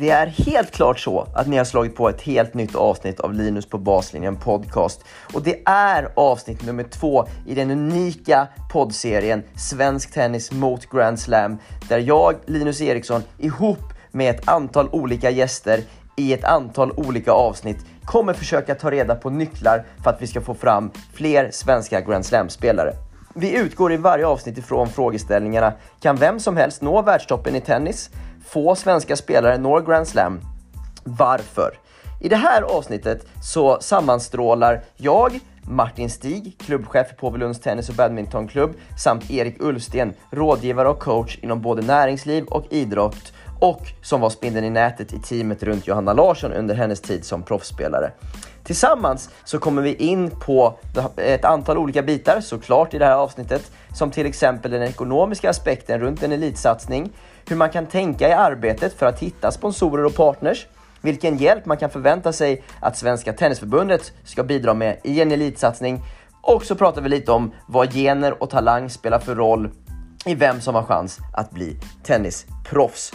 Det är helt klart så att ni har slagit på ett helt nytt avsnitt av Linus på baslinjen podcast. Och det är avsnitt nummer två i den unika poddserien Svensk Tennis mot Grand Slam. Där jag, Linus Eriksson, ihop med ett antal olika gäster i ett antal olika avsnitt kommer försöka ta reda på nycklar för att vi ska få fram fler svenska Grand Slam-spelare. Vi utgår i varje avsnitt ifrån frågeställningarna Kan vem som helst nå världstoppen i tennis? Få svenska spelare når Grand Slam. Varför? I det här avsnittet så sammanstrålar jag, Martin Stig, klubbchef för Påvelunds Tennis och Badmintonklubb samt Erik Ullsten, rådgivare och coach inom både näringsliv och idrott och som var spindeln i nätet i teamet runt Johanna Larsson under hennes tid som proffsspelare. Tillsammans så kommer vi in på ett antal olika bitar såklart i det här avsnittet, som till exempel den ekonomiska aspekten runt en elitsatsning, hur man kan tänka i arbetet för att hitta sponsorer och partners, vilken hjälp man kan förvänta sig att Svenska Tennisförbundet ska bidra med i en elitsatsning och så pratar vi lite om vad gener och talang spelar för roll i vem som har chans att bli tennisproffs.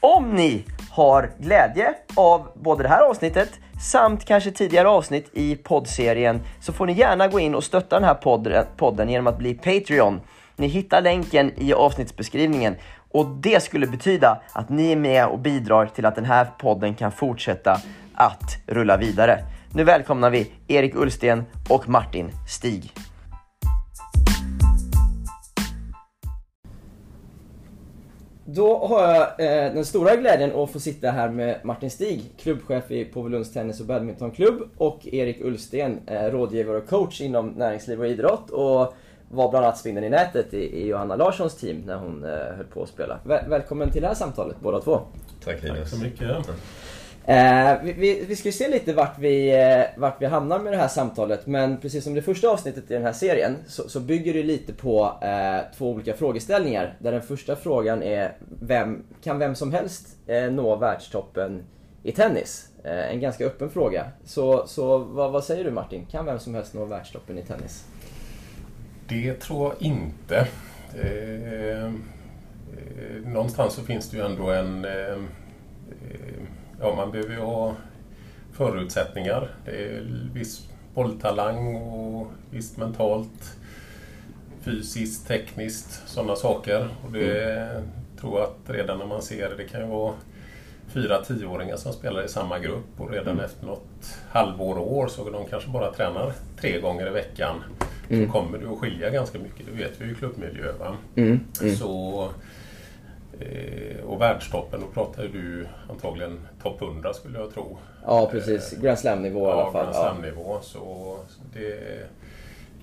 Om ni har glädje av både det här avsnittet samt kanske tidigare avsnitt i poddserien så får ni gärna gå in och stötta den här podden genom att bli Patreon. Ni hittar länken i avsnittsbeskrivningen och det skulle betyda att ni är med och bidrar till att den här podden kan fortsätta att rulla vidare. Nu välkomnar vi Erik Ullsten och Martin Stig. Då har jag eh, den stora glädjen att få sitta här med Martin Stig, klubbchef i Påvelunds Tennis och Badmintonklubb och Erik Ullsten, eh, rådgivare och coach inom näringsliv och idrott och var bland annat spindeln i nätet i, i Johanna Larssons team när hon eh, höll på att spela. Väl, välkommen till det här samtalet båda två. Tack Linus. Tack så mycket. Eh, vi, vi, vi ska se lite vart vi, eh, vart vi hamnar med det här samtalet men precis som det första avsnittet i den här serien så, så bygger det lite på eh, två olika frågeställningar. Där den första frågan är vem, kan vem som helst eh, nå världstoppen i tennis? Eh, en ganska öppen fråga. Så, så vad, vad säger du Martin? Kan vem som helst nå världstoppen i tennis? Det tror jag inte. Eh, eh, någonstans så finns det ju ändå en... Eh, ja, man behöver ju ha förutsättningar. Det är viss bolltalang och visst mentalt, fysiskt, tekniskt, sådana saker. Och det mm. tror jag att redan när man ser det, det kan ju vara fyra tioåringar som spelar i samma grupp och redan mm. efter något halvår och år så de kanske bara tränar tre gånger i veckan. Mm. Så kommer det att skilja ganska mycket, det vet vi ju i klubbmiljö. Va? Mm. mm. Så, eh, och världstoppen, då pratar du antagligen topp 100 skulle jag tro. Ja precis, eh, Grand Slam-nivå ja, i alla fall. Grand Slam-nivå. Ja. Så det,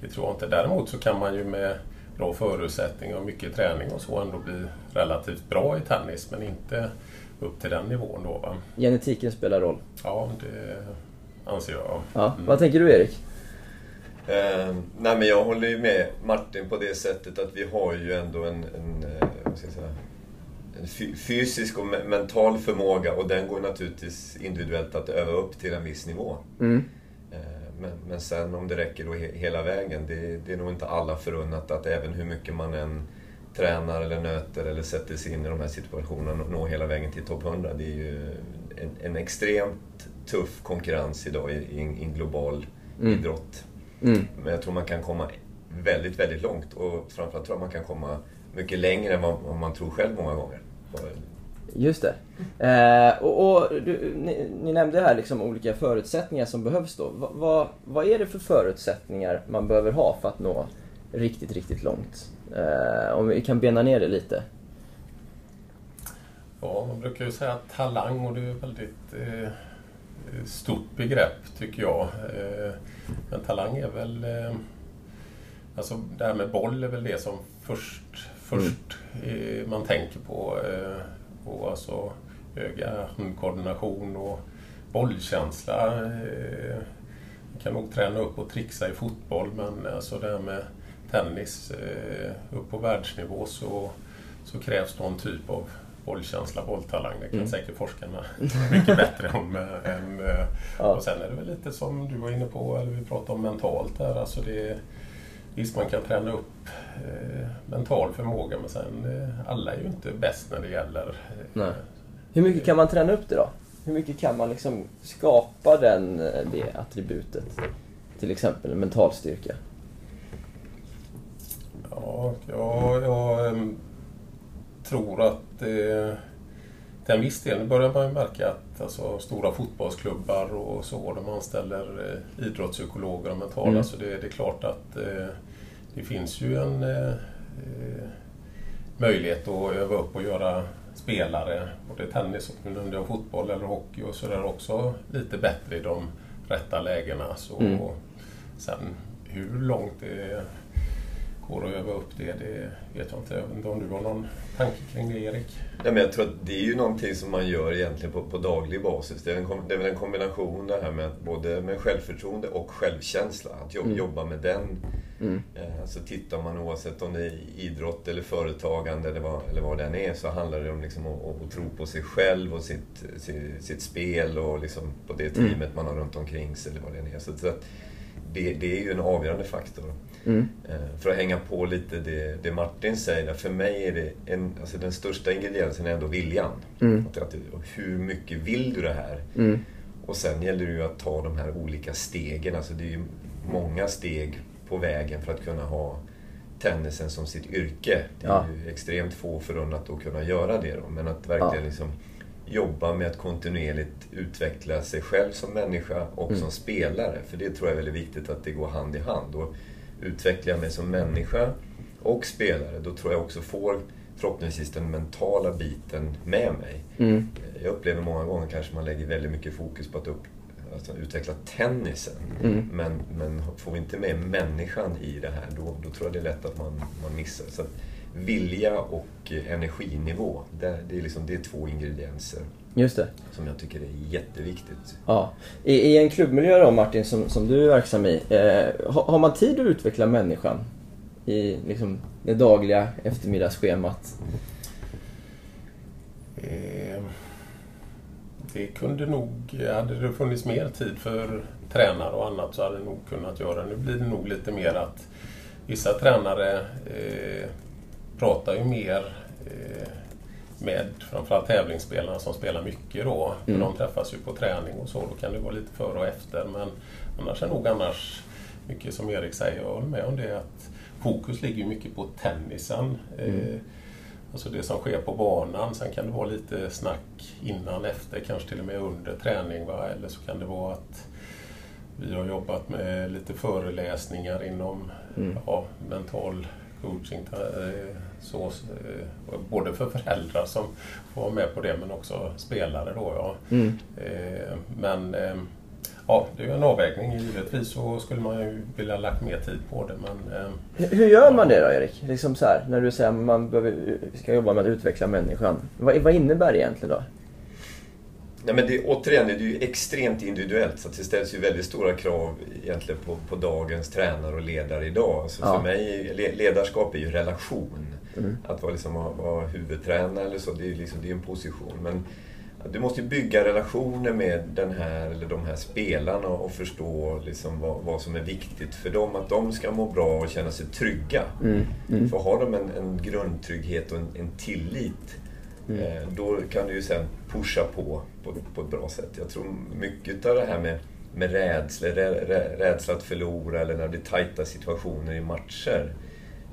det tror jag inte. Däremot så kan man ju med bra förutsättningar och mycket träning och så ändå bli relativt bra i tennis men inte upp till den nivån då. Va? Genetiken spelar roll? Ja, det anser jag. Ja. Mm. Vad tänker du Erik? Eh, nej men jag håller ju med Martin på det sättet att vi har ju ändå en, en, eh, vad ska jag säga, en fysisk och mental förmåga och den går naturligtvis individuellt att öva upp till en viss nivå. Mm. Eh, men, men sen om det räcker då he, hela vägen, det, det är nog inte alla förunnat att även hur mycket man än tränar eller nöter eller sätter sig in i de här situationerna och nå hela vägen till topp 100. Det är ju en, en extremt tuff konkurrens idag i, i en global mm. idrott. Mm. Men jag tror man kan komma väldigt, väldigt långt och framförallt tror jag man kan komma mycket längre än vad, man tror själv många gånger. Just det. Eh, och, och du, ni, ni, nämnde här liksom olika förutsättningar som behövs då. Va, va, vad är det för förutsättningar man behöver ha för att nå riktigt, riktigt långt? Eh, om vi kan bena ner det lite. Ja, man brukar ju säga talang och det är ett väldigt eh, stort begrepp tycker jag. Eh, men talang är väl... Eh, alltså det här med boll är väl det som först, först mm. man tänker på. Eh, och alltså öga handkoordination och bollkänsla. Eh, kan nog träna upp och trixa i fotboll men alltså det här med tennis eh, upp på världsnivå så, så krävs någon typ av bollkänsla, bolltalang. Det kan mm. säkert forskarna mycket bättre om. Än, eh, ja. Och sen är det väl lite som du var inne på, eller vi pratade om mentalt här. Alltså det, visst, man kan träna upp eh, mental förmåga men sen eh, alla är ju inte bäst när det gäller... Eh, Nej. Hur mycket kan man träna upp det då? Hur mycket kan man liksom skapa den, eh, det attributet? Till exempel mental styrka? Ja, jag, jag tror att eh, till en viss del börjar man märka att alltså, stora fotbollsklubbar och så, de anställer eh, idrottspsykologer och mentala, mm. så det, det, är klart att eh, det finns ju en eh, eh möjlighet att öva upp och göra spelare, både tennis och nu nämnde jag fotboll eller hockey och sådär också, lite bättre i de rätta lägena. Så, mm. Sen hur långt det går att öva upp det, det vet jag inte. Jag vet inte om du har någon tanke kring det Erik? Ja, men jag tror att det är ju någonting som man gör egentligen på, på daglig basis. Det är, en, det är väl en kombination det här med både med självförtroende och självkänsla. Att jobba, mm. jobba med den. Mm. Eh, alltså tittar man oavsett om det är idrott eller företagande eller vad, eller vad den är så handlar det om liksom att, att, tro på sig själv och sitt, sitt, sitt spel och liksom på det mm. teamet mm. man har runt omkring sig eller vad det är. Så, så att det, det är ju en avgörande faktor. Mm. För att hänga på lite det, det Martin säger, för mig är det en, alltså den största ingrediensen är ändå viljan. Mm. Att, att, hur mycket vill du det här? Mm. Och sen gäller det ju att ta de här olika stegen. Alltså det är ju många steg på vägen för att kunna ha tennisen som sitt yrke. Det är ja. ju extremt få förunnat att kunna göra det då. Men att verkligen ja. liksom jobba med att kontinuerligt utveckla sig själv som människa och mm. som spelare. För det tror jag är väldigt viktigt att det går hand i hand. Och utvecklar jag mig som människa och spelare, då tror jag också får förhoppningsvis den mentala biten med mig. Mm. Jag upplever många gånger kanske man lägger väldigt mycket fokus på att upp, alltså utveckla tennisen. Mm. Men, men får vi inte med människan i det här, då, då tror jag det är lätt att man, man missar. Så vilja och energinivå, det, det, är liksom, det är två ingredienser. Just det. Som jag tycker är jätteviktigt. Ja. I, i en klubbmiljö då Martin, som, som du är verksam i, eh, har, har, man tid att utveckla människan i liksom, det dagliga eftermiddagsschemat? Eh, det kunde nog, hade det funnits mer tid för tränare och annat så hade det nog kunnat göra. Nu blir det nog lite mer att vissa tränare eh, pratar ju mer eh, med framförallt tävlingsspelarna som spelar mycket då. Mm. De träffas ju på träning och så, då kan det vara lite före och efter. Men annars är nog annars mycket som Erik säger, jag håller med om det, att fokus ligger mycket på tennisen. Mm. Eh, alltså det som sker på banan. Sen kan det vara lite snack innan, efter, kanske till och med under träning. Va? Eller så kan det vara att vi har jobbat med lite föreläsningar inom mm. ja, mental coaching. Eh, så, eh, både för föräldrar som får vara med på det men också spelare då. Ja. Mm. Eh, men ja, det är en avvägning. Givetvis så skulle man ju vilja lagt mer tid på det. Men, Hur gör man det då Erik? Liksom så här, när du säger att man behöver, ska jobba med att utveckla människan. Vad, vad innebär det egentligen då? Nej, men det, återigen, det är ju extremt individuellt så det ställs ju väldigt stora krav egentligen på, på dagens tränare och ledare idag. Så ja. För mig, ledarskap är ju relation. Mm. Att vara, liksom, vara huvudtränare eller så, det är, liksom, det är en position. Men du måste ju bygga relationer med den här eller de här spelarna och förstå liksom vad, vad som är viktigt för dem. Att de ska må bra och känna sig trygga. Mm. Mm. För har de en, en grundtrygghet och en, en tillit Mm. Eh, då kan du ju sen pusha på, på på ett bra sätt. Jag tror mycket av det här med, med rädsla, rä, rädsla att förlora eller när det blir tajta situationer i matcher.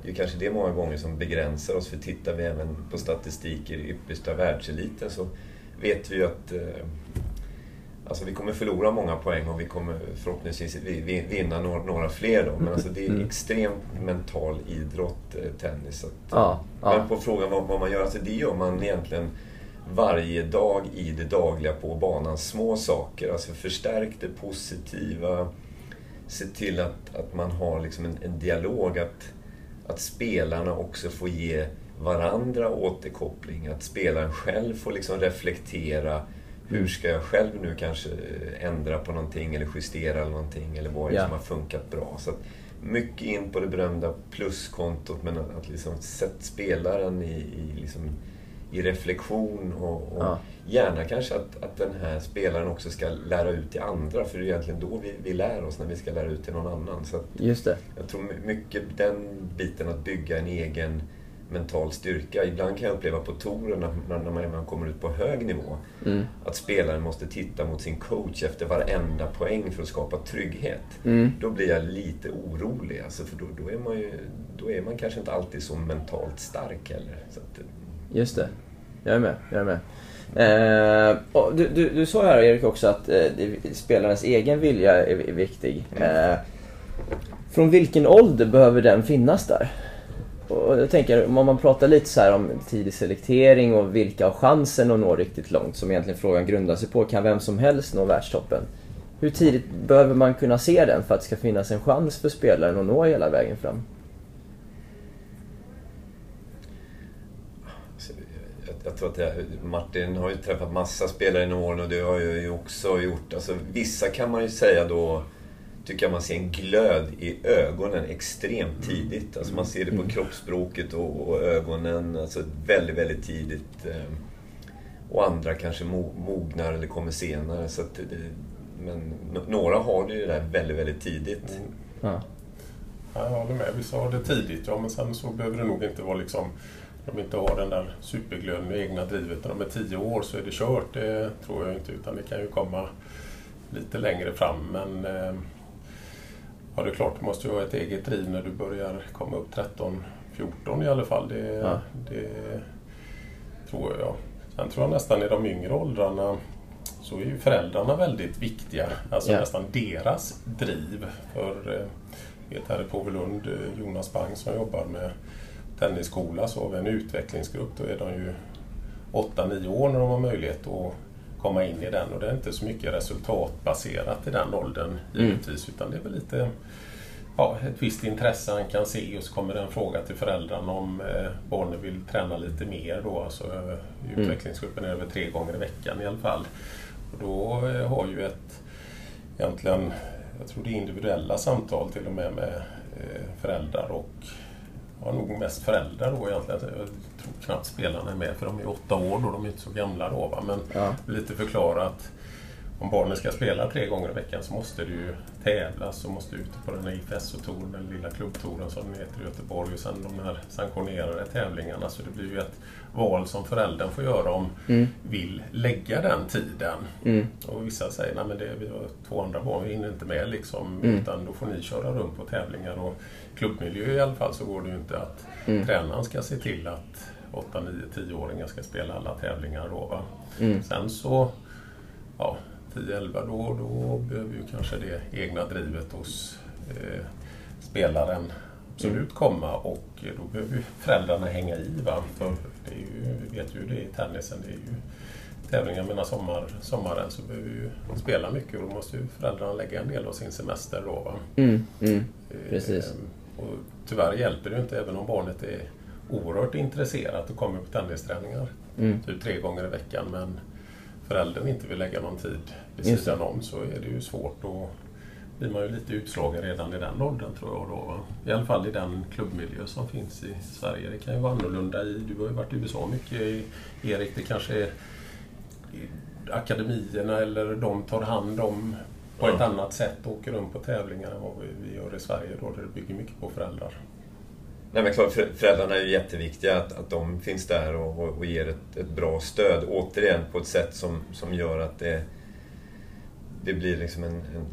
Det är kanske det många gånger som begränsar oss. För tittar vi även på statistik i yppersta världseliten så vet vi ju att eh, Alltså vi kommer förlora många poäng och vi kommer förhoppningsvis vinna några, fler då. Men alltså det är mm. extremt mental idrott, eh, tennis. Att, ja, ja. Men på frågan vad, vad, man gör, alltså det gör man egentligen varje dag i det dagliga på banan. Små saker, alltså förstärk det positiva. Se till att, att man har liksom en, en dialog, att, att spelarna också får ge varandra återkoppling. Att spelaren själv får liksom reflektera. Hur ska jag själv nu kanske ändra på någonting eller justera någonting eller vad är det Ja. som har funkat bra. Så mycket in på det berömda pluskontot men att liksom sätta spelaren i, i, liksom, i reflektion och, och Ja. gärna kanske att, att den här spelaren också ska lära ut till andra för det är egentligen då vi, vi lär oss när vi ska lära ut till någon annan. Så att Just det. jag tror my- mycket den biten att bygga en egen mental styrka. Ibland kan jag uppleva på touren när, när man, man kommer ut på hög nivå Mm. att spelaren måste titta mot sin coach efter varenda poäng för att skapa trygghet. Mm. Då blir jag lite orolig, alltså, för då, då, är man ju, då är man kanske inte alltid så mentalt stark heller. Att, Just det. Jag är med. Jag är med. Eh, du, du, du sa här Erik också att eh, spelarens egen vilja är, är viktig. Eh, från vilken ålder behöver den finnas där? Och jag tänker, om man pratar lite så här om tidig selektering och vilka har chansen att nå riktigt långt, som egentligen frågan grundar sig på. Kan vem som helst nå världstoppen? Hur tidigt behöver man kunna se den för att det ska finnas en chans för spelaren att nå hela vägen fram? Jag, tror att jag, Martin har ju träffat massa spelare i åren och det har jag ju också gjort. Alltså, vissa kan man ju säga då, tycker jag man ser en glöd i ögonen extremt tidigt. Alltså man ser det på kroppsspråket och, och ögonen alltså väldigt, väldigt tidigt. eh, Och andra kanske mo, mognar eller kommer senare. Så att det, men några har det ju där väldigt, väldigt tidigt. Ja. Ja, jag håller med. Vissa har det tidigt, ja, men sen så behöver det nog inte vara liksom... De inte har den där superglöden och egna drivet. När de är tio år så är det kört, det tror jag inte. Utan det kan ju komma lite längre fram. Men eh, ja, det är klart, du måste ju ha ett eget driv när du börjar komma upp 13, 14 i alla fall. Det, Ja. det tror jag. Sen tror jag nästan i de yngre åldrarna så är ju föräldrarna väldigt viktiga. Alltså Ja. nästan deras driv. För eh, vet här i Påvelund, eh, Jonas Bang som jobbar med tennisskola, så har vi en utvecklingsgrupp. Då är de ju 8-9 år när de har möjlighet att komma in i den. Och det är inte så mycket resultatbaserat i den åldern givetvis, utan det är väl lite ja, ett visst intresse han kan se och så kommer det en fråga till föräldrarna om eh, barnen vill träna lite mer då. Alltså, eh, i utvecklingsgruppen är väl tre gånger i veckan i alla fall. Och då eh, har ju ett, egentligen, jag tror det är individuella samtal till och med med eh, föräldrar och ja, nog mest föräldrar då egentligen. Tror knappt spelarna är med för de är åtta år då, de är inte så gamla då. Va? Men Ja. lite förklara att om barnen ska spela tre gånger i veckan så måste det ju tävlas och måste ut på den här IFSO-touren, den lilla klubbtouren som den heter i Göteborg och sen de här sanktionerade tävlingarna. Så det blir ju ett val som föräldern får göra om vill lägga den tiden. Mm. Och vissa säger nej men det, vi har två andra barn, vi hinner inte med liksom, Mm. utan då får ni köra runt på tävlingar. Och klubbmiljö i alla fall så går det ju inte att Mm. tränaren ska se till att 8, 9, 10-åringar ska spela alla tävlingar då. Va? Mm. Sen så, ja, 10-11 då, då behöver ju kanske det egna drivet hos eh, spelaren absolut komma och eh, då behöver ju föräldrarna hänga i. Va? För det är ju, vi vet ju det i tennisen, det är ju tävlingar medan sommar, sommaren så behöver vi ju spela mycket och då måste ju föräldrarna lägga en del av sin semester då. Va? Mm. Mm. Eh, Precis. Och tyvärr hjälper det ju inte även om barnet är oerhört intresserat och kommer på tennisträningar Mm. typ tre gånger i veckan men föräldern inte vill lägga någon tid vid Just sidan om så är det ju svårt och blir man ju lite utslagen redan i den åldern tror jag. Då, va? I alla fall i den klubbmiljö som finns i Sverige. Det kan ju vara annorlunda i, du har ju varit i USA mycket Erik, det kanske är akademierna eller de tar hand om på ett Ja. annat sätt och åker runt på tävlingar än vad vi, vi gör i Sverige då, där det bygger mycket på föräldrar. Nej men klart, för- föräldrarna är ju jätteviktiga att, att de finns där och, och, och ger ett, ett bra stöd. Återigen på ett sätt som, som gör att det, det blir liksom en, en,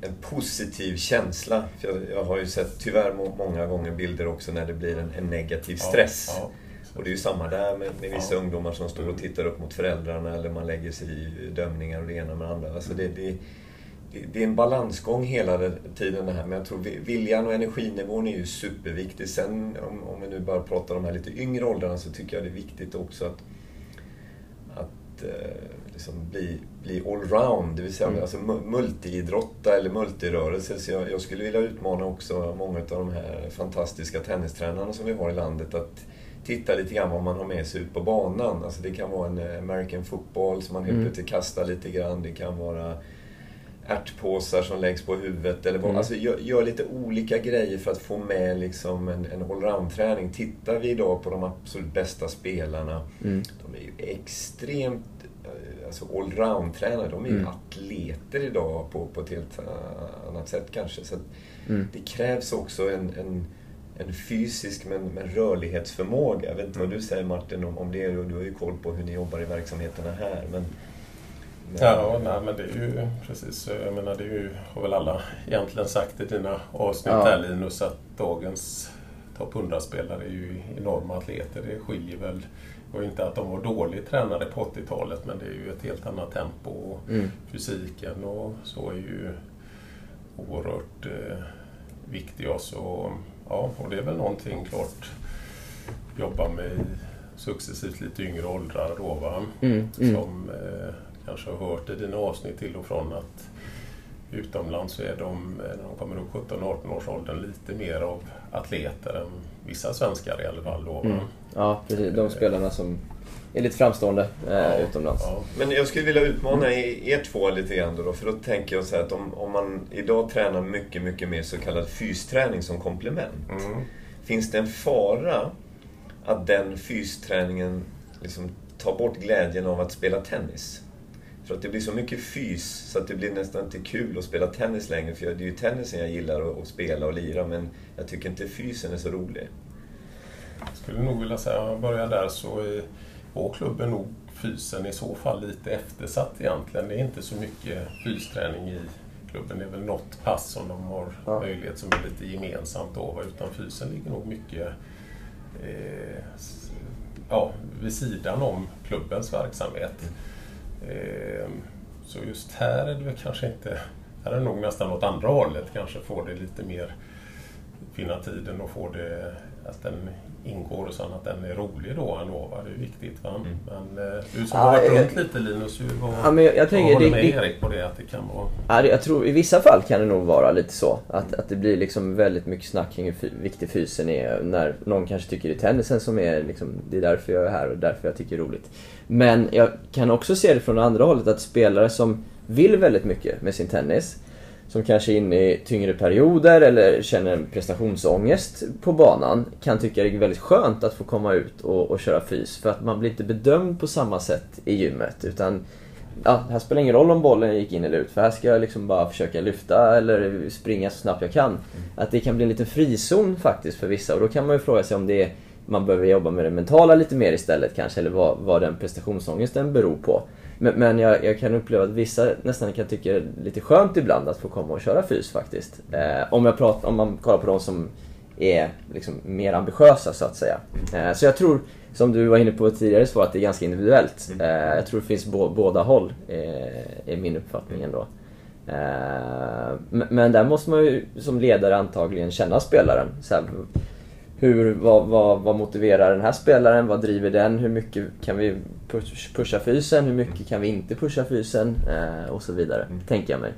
en positiv känsla. För jag, jag har ju sett tyvärr må, många gånger bilder också när det blir en, en negativ stress. Ja, Och det är ju samma där med, med vissa Ja. ungdomar som står och tittar upp mot föräldrarna eller man lägger sig i dömningar och det ena med det andra. Alltså det, det, det, är en balansgång hela den tiden det här. Men jag tror vi- viljan och energinivån är ju superviktig. Sen om, om vi nu bara pratar om de här lite yngre åldrarna så tycker jag det är viktigt också att, att eh, liksom bli, bli allround. Det vill säga Mm. alltså, mu- multiidrotta eller multirörelse. Så jag, jag skulle vilja utmana också många av de här fantastiska tennistränarna som vi har i landet att titta lite grann vad man har med sig ut på banan. Alltså det kan vara en American football som man helt Mm. plötsligt kastar lite grann. Det kan vara ärtpåsar som läggs på huvudet. Eller vad, Mm. Alltså gör, gör lite olika grejer för att få med liksom en, en allround-träning. Tittar vi idag på de absolut bästa spelarna. Mm. De är ju extremt eh, alltså allround-tränare. De är ju Mm. atleter idag på, på ett helt eh, annat sätt kanske. Så Mm. det krävs också en, en, en fysisk men, men rörlighetsförmåga. Jag vet inte vad du säger Martin om, om det. Du du har ju koll på hur ni jobbar i verksamheterna här. Men, Ja, nej, men det är ju precis. Jag menar, det är ju, har väl alla egentligen sagt i dina avsnitt Ja. här Linus, att dagens topp 100-spelare är ju enorma atleter. Det skiljer väl, och inte att de var dåligt tränade på 80-talet, men det är ju ett helt annat tempo. Och Mm. fysiken och så är ju oerhört eh, viktig. Och, ja, och det är väl någonting klart jobba med successivt lite yngre åldrar då, va? Mm. Mm. som eh, kanske har hört i dina avsnitt till och från att utomlands så är de, eh, när de kommer upp 17-18 års åldern, lite mer av atleter än vissa svenskar i alla fall. Då? Mm. Ja, precis. De spelarna som är lite framstående eh, utomlands. Ja. men jag skulle vilja utmana er två lite grann då, för då tänker jag så här att om, om man idag tränar mycket, mycket mer så kallad fysträning som komplement. Mm. Finns det en fara att den fysträningen liksom tar bort glädjen av att spela tennis? För att det blir så mycket fys så att det blir nästan inte kul att spela tennis längre. För det är ju tennisen jag gillar att, spela och lira men jag tycker inte fysen är så rolig. Jag skulle nog vilja säga, om jag börjar där, så i vår klubb är nog fysen i så fall lite eftersatt egentligen. Det är inte så mycket fysträning i klubben. Det är väl något pass som de har Ja. möjlighet som är lite gemensamt då. Utan fysen ligger nog mycket eh, ja, vid sidan om klubbens verksamhet. Ehm, så just här är det väl kanske inte... Här är det nog nästan åt andra hållet. Kanske få det lite mer finna tiden och få det att den ingår och sen att den är rolig då ändå. Va? Det är viktigt. Va? Men eh, du som har varit jag- runt lite Linus, var, Ja, men jag, jag tänker, håller det, med det, Erik på det att det kan vara... Ja, jag tror i vissa fall kan det nog vara lite så. Att, att det blir liksom väldigt mycket snack kring hur viktig fysen är. När någon kanske tycker det är tennisen som är liksom, det är därför jag är här och därför jag tycker det är roligt. Men jag kan också se det från det andra hållet att spelare som vill väldigt mycket med sin tennis. Som kanske är inne i tyngre perioder eller känner en prestationsångest på banan. Kan tycka det är väldigt skönt att få komma ut och, och köra fys. För att man blir inte bedömd på samma sätt i gymmet. Utan ja, här spelar ingen roll om bollen gick in eller ut för här ska jag liksom bara försöka lyfta eller springa så snabbt jag kan. Att det kan bli en liten frizon faktiskt för vissa och då kan man ju fråga sig om det är, man behöver jobba med det mentala lite mer istället kanske eller vad, vad den prestationsångesten beror på. Men, men jag, jag kan uppleva att vissa nästan kan tycka det är lite skönt ibland att få komma och köra fys faktiskt. Eh, om, jag pratar, om man kollar på de som är liksom mer ambitiösa så att säga. Eh, så jag tror, som du var inne på tidigare svar, att det är ganska individuellt. Eh, jag tror det finns bå, båda håll, eh, är min uppfattning ändå. Eh, men- men där måste man ju som ledare antagligen känna spelaren. Så här, hur, vad, vad, vad motiverar den här spelaren? Vad driver den? Hur mycket kan vi push, pusha fysen? Hur mycket kan vi inte pusha fysen? Eh, och så vidare, tänker jag mig.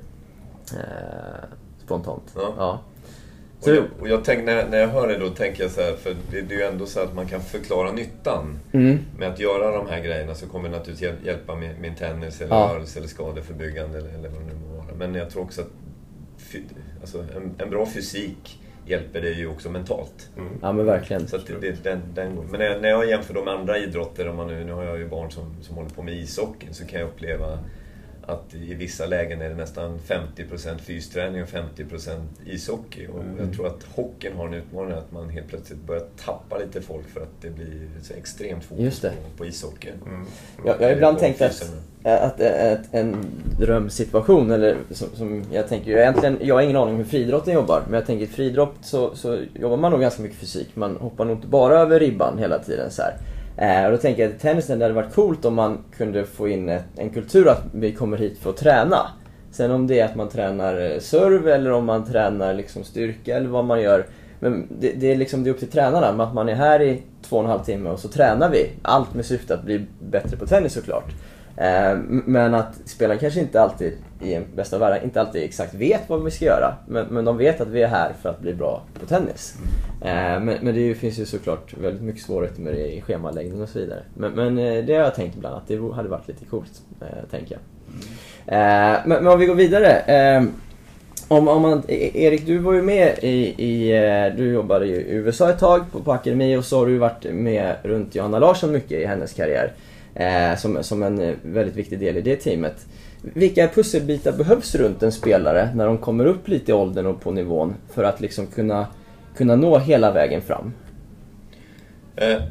Eh, spontant. Ja. Ja. Och Så, jag, och jag tänk, när, när jag hör det då tänker jag så här, för det, det är ju ändå så att man kan förklara nyttan mm, med att göra de här grejerna så kommer det naturligtvis hjäl- hjälpa min, min tennis eller Ja. rörelse eller skadeförebyggande eller, eller vad det nu må vara. Men jag tror också att alltså en, en bra fysik hjälper dig ju också mentalt. ja men verkligen. Så att det, det, den, den, går. men när jag, när jag jämför dem med andra idrotter, om man nu, nu har jag ju barn som, som håller på med ishockey, så kan jag uppleva att i vissa lägen är det nästan 50% fysträning och 50% ishockey. Och Mm. jag tror att hockeyn har en utmaning att man helt plötsligt börjar tappa lite folk för att det blir så extremt fokus på, på ishockey. Mm. Jag, jag har ibland tänkt att, fysen. att, att en drömsituation, eller som, som jag tänker, jag, egentligen, jag har ingen aning om hur friidrotten jobbar, men jag tänker i friidrott så, så jobbar man nog ganska mycket fysik. Man hoppar nog inte bara över ribban hela tiden så här. Eh, och då tänker jag att i tennisen det hade varit coolt om man kunde få in ett, en kultur att vi kommer hit för att träna. Sen om det är att man tränar eh, serve eller om man tränar liksom styrka eller vad man gör. Men det, det, är liksom, det är upp till tränarna. Men att man är här i två och en halv timme och så tränar vi. Allt med syfte att bli bättre på tennis såklart. Eh, men att spelarna kanske inte alltid, i bästa av världar, inte alltid exakt vet vad vi ska göra. Men, men de vet att vi är här för att bli bra på tennis. Eh, men men det ju- finns ju såklart väldigt mycket svårigheter med det i schemaläggning och så vidare. Men, men eh, det har jag tänkt ibland att det hade varit lite coolt, tänker jag. Eh, men, men om vi går vidare. Om, om man, E- Erik, du var ju med i, i du jobbade i USA ett tag på, på akademi och så har du varit med runt Johanna Larsson mycket i hennes karriär. Eh, som, som en eh, väldigt viktig del i det teamet. Vilka pusselbitar behövs runt en spelare när de kommer upp lite i åldern och på nivån för att liksom kunna, kunna nå hela vägen fram? Eh,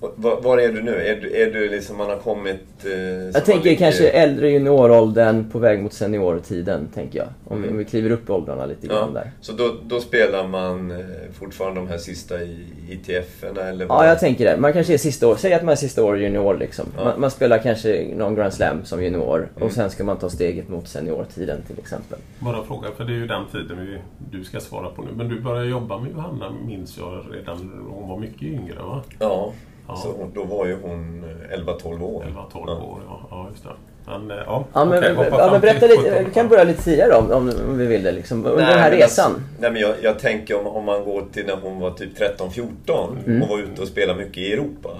var, var är du nu? Är du, är du liksom, man har kommit... Eh, Jag tänker ligger- kanske äldre junioråldern på väg mot seniortiden, tänker jag. Om, vi, om vi kliver upp i åldrarna lite grann Ja, där. så då, då spelar man eh, fortfarande de här sista i ITF-erna eller Ja, jag tänker det. Man kanske är sista år, säg att man är sista år junior liksom. Ja. Man, man spelar kanske någon Grand Slam som junior Mm. och sen ska man ta steget mot seniortiden till exempel. Bara fråga, för det är ju den tiden vi, du ska svara på nu. Men du började jobba med Johanna, minns jag, redan hon var mycket yngre va? Ja, Ja. så då var ju hon eh, 11-12 år. 11-12 Ja. år, ja. ja just det. Men, eh, ja, Ja men, ja, men berätta lite, 17. vi kan börja lite tidigare om, om, om vi vill det liksom. Under den här men resan. Alltså, nej men jag, jag tänker om, om man går till när hon var typ 13-14 Mm. och var ute och spelade mycket i Europa.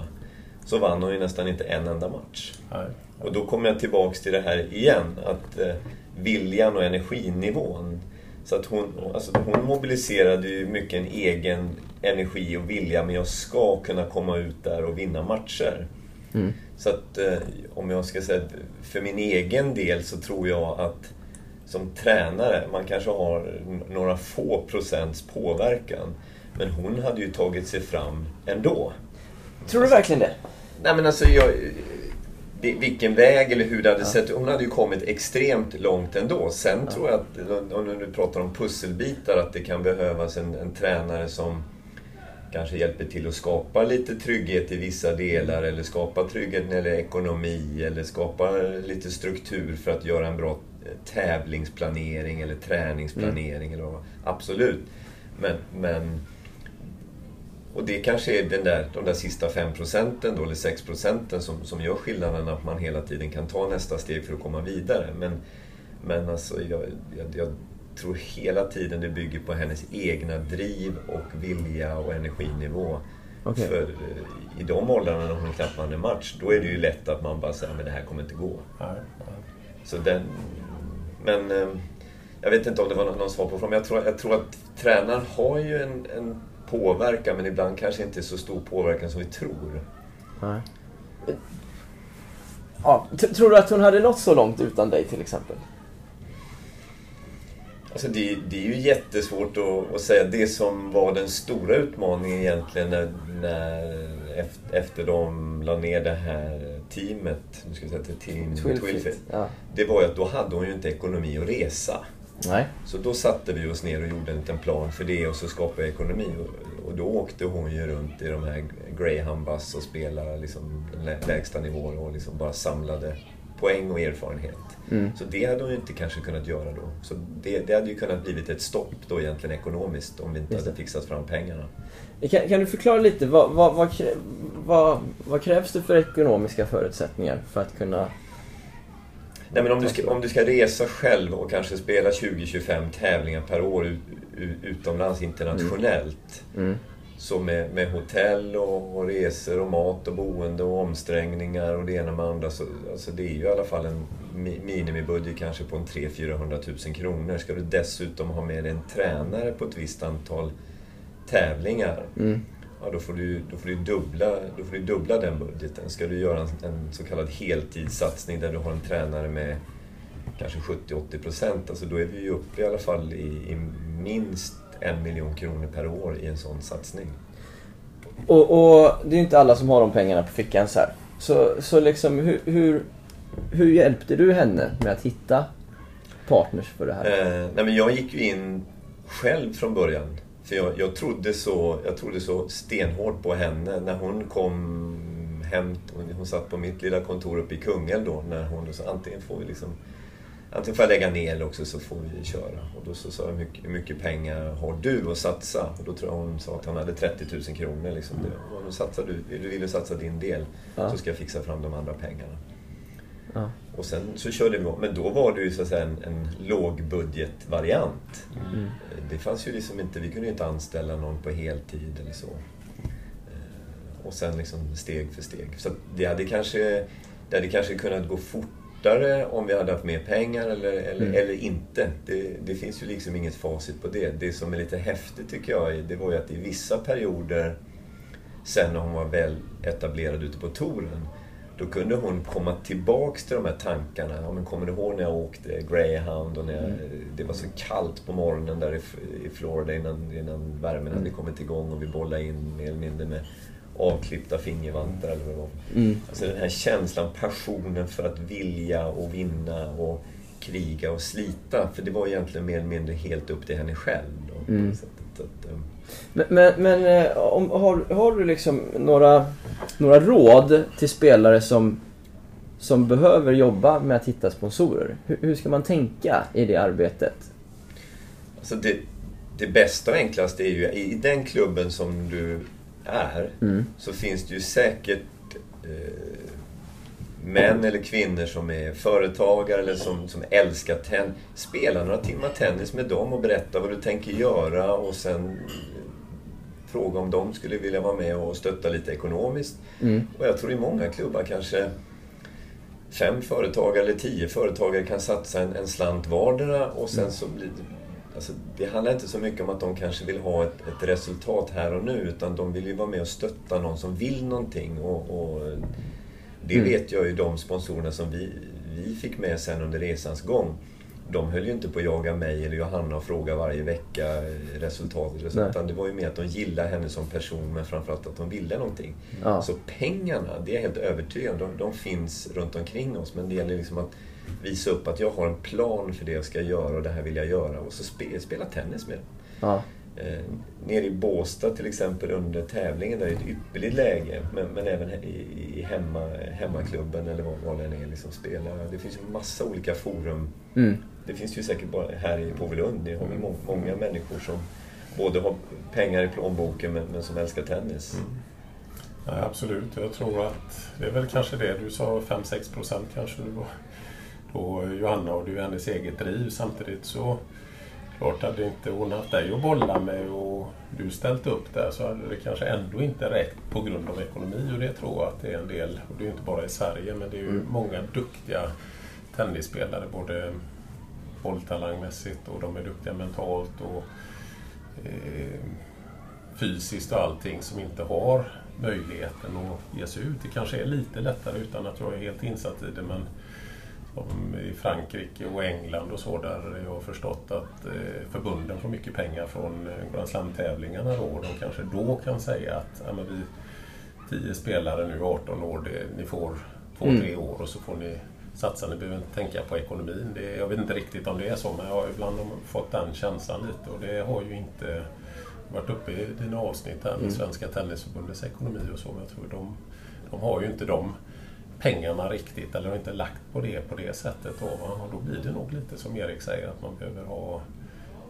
Så vann hon ju nästan inte en enda match. Nej. Och då kommer jag tillbaks till det här igen, att eh, viljan och energinivån. Så att hon, alltså hon mobiliserade ju mycket en egen energi och vilja, men jag ska kunna komma ut där och vinna matcher. Mm. Så att eh, om jag ska säga, för min egen del så tror jag att som tränare, man kanske har några få procents påverkan. Men hon hade ju tagit sig fram ändå. Tror du verkligen det? Nej men alltså, jag, vi- vilken väg eller hur det hade sett Hon hade ju kommit extremt långt ändå. Sen tror jag att, om du pratar om pusselbitar, att det kan behövas en, en tränare som kanske hjälper till att skapa lite trygghet i vissa delar eller skapa trygghet när det gäller ekonomi eller skapa lite struktur för att göra en bra eh, tävlingsplanering eller träningsplanering. Eller vad. Absolut. Men, men och det kanske är den där, de där sista 5 procenten då, eller 6 procenten som, som gör skillnaden att man hela tiden kan ta nästa steg för att komma vidare. Men, men alltså, jag, jag, jag tror hela tiden det bygger på hennes egna driv och vilja och energinivå. Okej. För eh, i de åldrarna när hon knappt vann en match, då är det ju lätt att man bara säger men det här kommer inte gå. Nej, nej. Så den, men eh, jag vet inte om det var någon svar på frågan, men jag tror, jag tror att tränaren har ju en, en påverkan, men ibland kanske inte så stor påverkan som vi tror. Nej. Ja, tror du att hon hade nått så långt utan dig till exempel? Alltså det, det är ju jättesvårt att, att säga. Det som var den stora utmaningen egentligen när, när efter, efter de la ner det här teamet, nu ska jag säga till Team Twilfit. Ja. Det var ju att då hade hon ju inte ekonomi att resa. Nej. Så då satte vi oss ner och gjorde en liten plan för det och så skapade jag ekonomi. Och, och då åkte hon ju runt i de här Greyhound och spelade liksom lä- lägsta nivåer och liksom bara samlade poäng och erfarenhet. Mm. Så det hade hon ju inte kanske kunnat göra då. Så det, det hade ju kunnat blivit ett stopp då egentligen ekonomiskt om vi inte hade fixat fram pengarna. Kan, kan du förklara lite, vad, vad, vad, vad, vad krävs det för ekonomiska förutsättningar för att kunna... Nej, men om, du ska, om du ska resa själv och kanske spela 20-25 tävlingar per år ut, ut, utomlands internationellt. Mm. Så med, med hotell och, och resor och mat och boende och omsträngningar och det ena med andra. Så, alltså det är ju i alla fall en mi, minimibudget kanske på en 300-400 000 kronor. Ska du dessutom ha med dig en tränare på ett visst antal tävlingar. Mm. Ja, då får, du, då, får du dubbla, då får du dubbla den budgeten. Ska du göra en, en så kallad heltidssatsning där du har en tränare med kanske 70-80 procent, alltså då är vi ju uppe i alla fall i, i minst en miljon kronor per år i en sån satsning. Och, och det är ju inte alla som har de pengarna på fickan så här. Så, så liksom hur, hur, hur hjälpte du henne med att hitta partners för det här? Eh, nej men jag gick ju in själv från början. För jag, jag, trodde så, jag trodde så stenhårt på henne när hon kom hem. Hon, hon satt på mitt lilla kontor uppe i Kungälv då. När hon sa antingen får vi liksom Antingen får jag lägga ner eller också så får vi köra. Och då så sa jag, hur mycket, hur mycket pengar har du att satsa? Och då tror jag hon sa att hon hade 30 000 kronor. Liksom. Det, och då satsar du, du vill satsa din del Ja. så ska jag fixa fram de andra pengarna. Ja. Och sen så körde vi, men då var det ju så att säga en, en lågbudgetvariant. Mm. Det fanns ju liksom inte, vi kunde ju inte anställa någon på heltid eller så. Eh, Och sen liksom steg för steg. Så det hade kanske, det hade kanske kunnat gå fortare om vi hade haft mer pengar eller, eller, Mm. eller inte. Det, det finns ju liksom inget facit på det. Det som är lite häftigt tycker jag, det var ju att i vissa perioder sen när hon var väl etablerad ute på touren då kunde hon komma tillbaks till de här tankarna. Ja, men kommer du ihåg när jag åkte Greyhound och när jag, det var så kallt på morgonen där i, i Florida innan, innan värmen hade kommit igång och vi bollade in mer eller mindre med avklippta fingervantar eller vad det var. Mm. Alltså den här känslan, passionen för att vilja och vinna och kriga och slita. För det var egentligen mer eller mindre helt upp till henne själv. Då, Mm. sättet. Att, eh, Men, men, men eh, om, har, har du liksom några, några råd till spelare som, som behöver jobba med att hitta sponsorer? Hur, hur ska man tänka i det arbetet? Alltså det, det bästa och enklaste är ju i den klubben som du är Mm. så finns det ju säkert eh, män eller kvinnor som är företagare eller som, som älskar tennis. Spela några timmar tennis med dem och berätta vad du tänker göra och sen eh, fråga om de skulle vilja vara med och stötta lite ekonomiskt. Mm. Och jag tror i många klubbar kanske fem företagare eller tio företagare kan satsa en, en slant vardera och sen så blir. Alltså, det handlar inte så mycket om att de kanske vill ha ett, ett resultat här och nu utan de vill ju vara med och stötta någon som vill någonting. Och, och det Mm. vet jag ju de sponsorerna som vi, vi fick med sen under resans gång. De höll ju inte på att jaga mig eller Johanna och fråga varje vecka resultatet. Utan det var ju mer att de gillade henne som person men framförallt att de ville någonting. Ja. Så pengarna, det är jag helt övertygad om, de, de finns runt omkring oss. Men det gäller liksom att visa upp att jag har en plan för det jag ska göra och det här vill jag göra. Och så spe, spela tennis med dem. Ja. Eh, nere i Båstad till exempel under tävlingen, där är ett ypperligt läge. Men, men även i, i hemma, hemmaklubben eller vad, vad det än är. Liksom spela. Det finns ju massa olika forum. Mm. Det finns ju säkert bara här i Påvelund. Det har väl må, många människor som både har pengar i plånboken men, men som älskar tennis. Ja, absolut, jag tror att det är väl kanske det du sa, 5-6 procent kanske då, då Johanna och det är ju hennes eget driv. Samtidigt så klart hade inte hon haft dig att bolla med och du ställt upp där så hade det kanske ändå inte räckt på grund av ekonomi och det tror jag att det är en del, och det är ju inte bara i Sverige men det är ju många duktiga tennisspelare både bolltalangmässigt och de är duktiga mentalt och eh, fysiskt och allting som inte har möjligheten att ge sig ut. Det kanske är lite lättare utan att jag är helt insatt i det men som i Frankrike och England och så där jag har förstått att eh, förbunden får mycket pengar från eh, Grand Slam-tävlingarna då de kanske då kan säga att ja, men vi 10 spelare nu 18 år, det, ni får 2-3 år och så får ni satsa. Ni behöver inte tänka på ekonomin. Det, jag vet inte riktigt om det är så men jag har ibland fått den känslan lite och det har ju inte varit uppe i dina avsnitt här med Svenska Tennisförbundets ekonomi och så. Men jag tror de, de har ju inte de pengarna riktigt eller har inte lagt på det på det sättet. Då, va? Och då blir det nog lite som Erik säger att man behöver ha,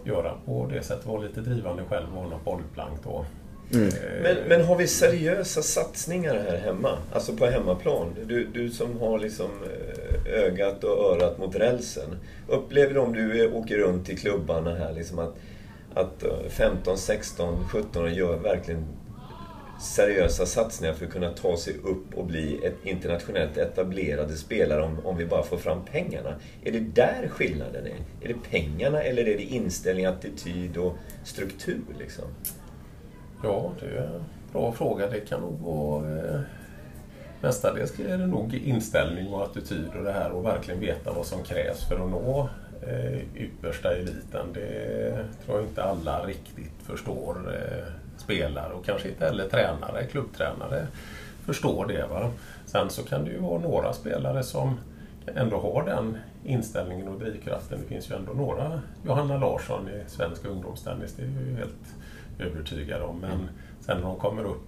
göra på det sättet, vara lite drivande själv och något bollplank då. Mm. Eh, Men, men har vi seriösa satsningar här hemma? Alltså på hemmaplan? Du, du som har liksom eh, ögat och örat mot rälsen. Upplever du om du åker runt i klubbarna här liksom att, att eh, 15, 16, 17 gör verkligen seriösa satsningar för att kunna ta sig upp och bli ett internationellt etablerade spelare om, om vi bara får fram pengarna. Är det där skillnaden är? Är det pengarna eller är det inställning, attityd och struktur liksom? Ja, det är en bra fråga. Det kan nog vara... Eh, mestadels är det nog inställning och attityd och det här och verkligen veta vad som krävs för att nå eh, yppersta eliten. Det tror jag inte alla riktigt förstår. Eh, spelare och kanske inte heller tränare, klubbtränare förstår det. Va? Sen så kan det ju vara några spelare som ändå har den inställningen och drivkraften. Det finns ju ändå några, Johanna Larsson i svensk ungdomstennis, det är ju helt övertygad om. Men sen när de kommer upp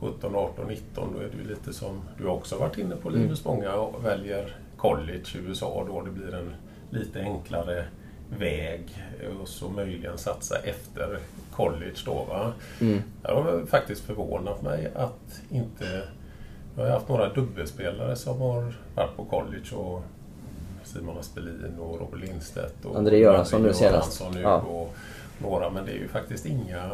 17, 18, 19 då är det ju lite som du också varit inne på Linus. Många väljer college i USA då det blir en lite enklare väg och så möjligen satsa efter college då. Va? Mm. Det har faktiskt förvånat mig att inte Jag har haft några dubbelspelare som har varit på college och Simon Aspelin och Robert Lindstedt och André Göransson nu senast. Nu Ja. och några, men det är ju faktiskt inga...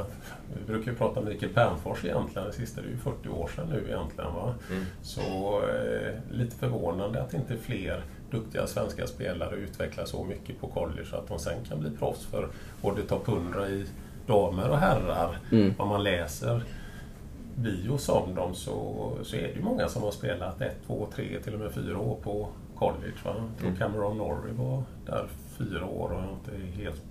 Vi brukar ju prata om Mikael Pernfors egentligen, det sista, det är ju 40 år sedan nu egentligen. Va? Mm. Så eh, lite förvånande att inte fler duktiga svenska spelare utvecklar så mycket på college så att de sen kan bli proffs för både topp 100 i damer och herrar. Mm. Om man läser bios om dem så, så är det ju många som har spelat ett, två, tre, till och med fyra år på college. Va? Jag tror Cameron Norrie var där fyra år och inte helt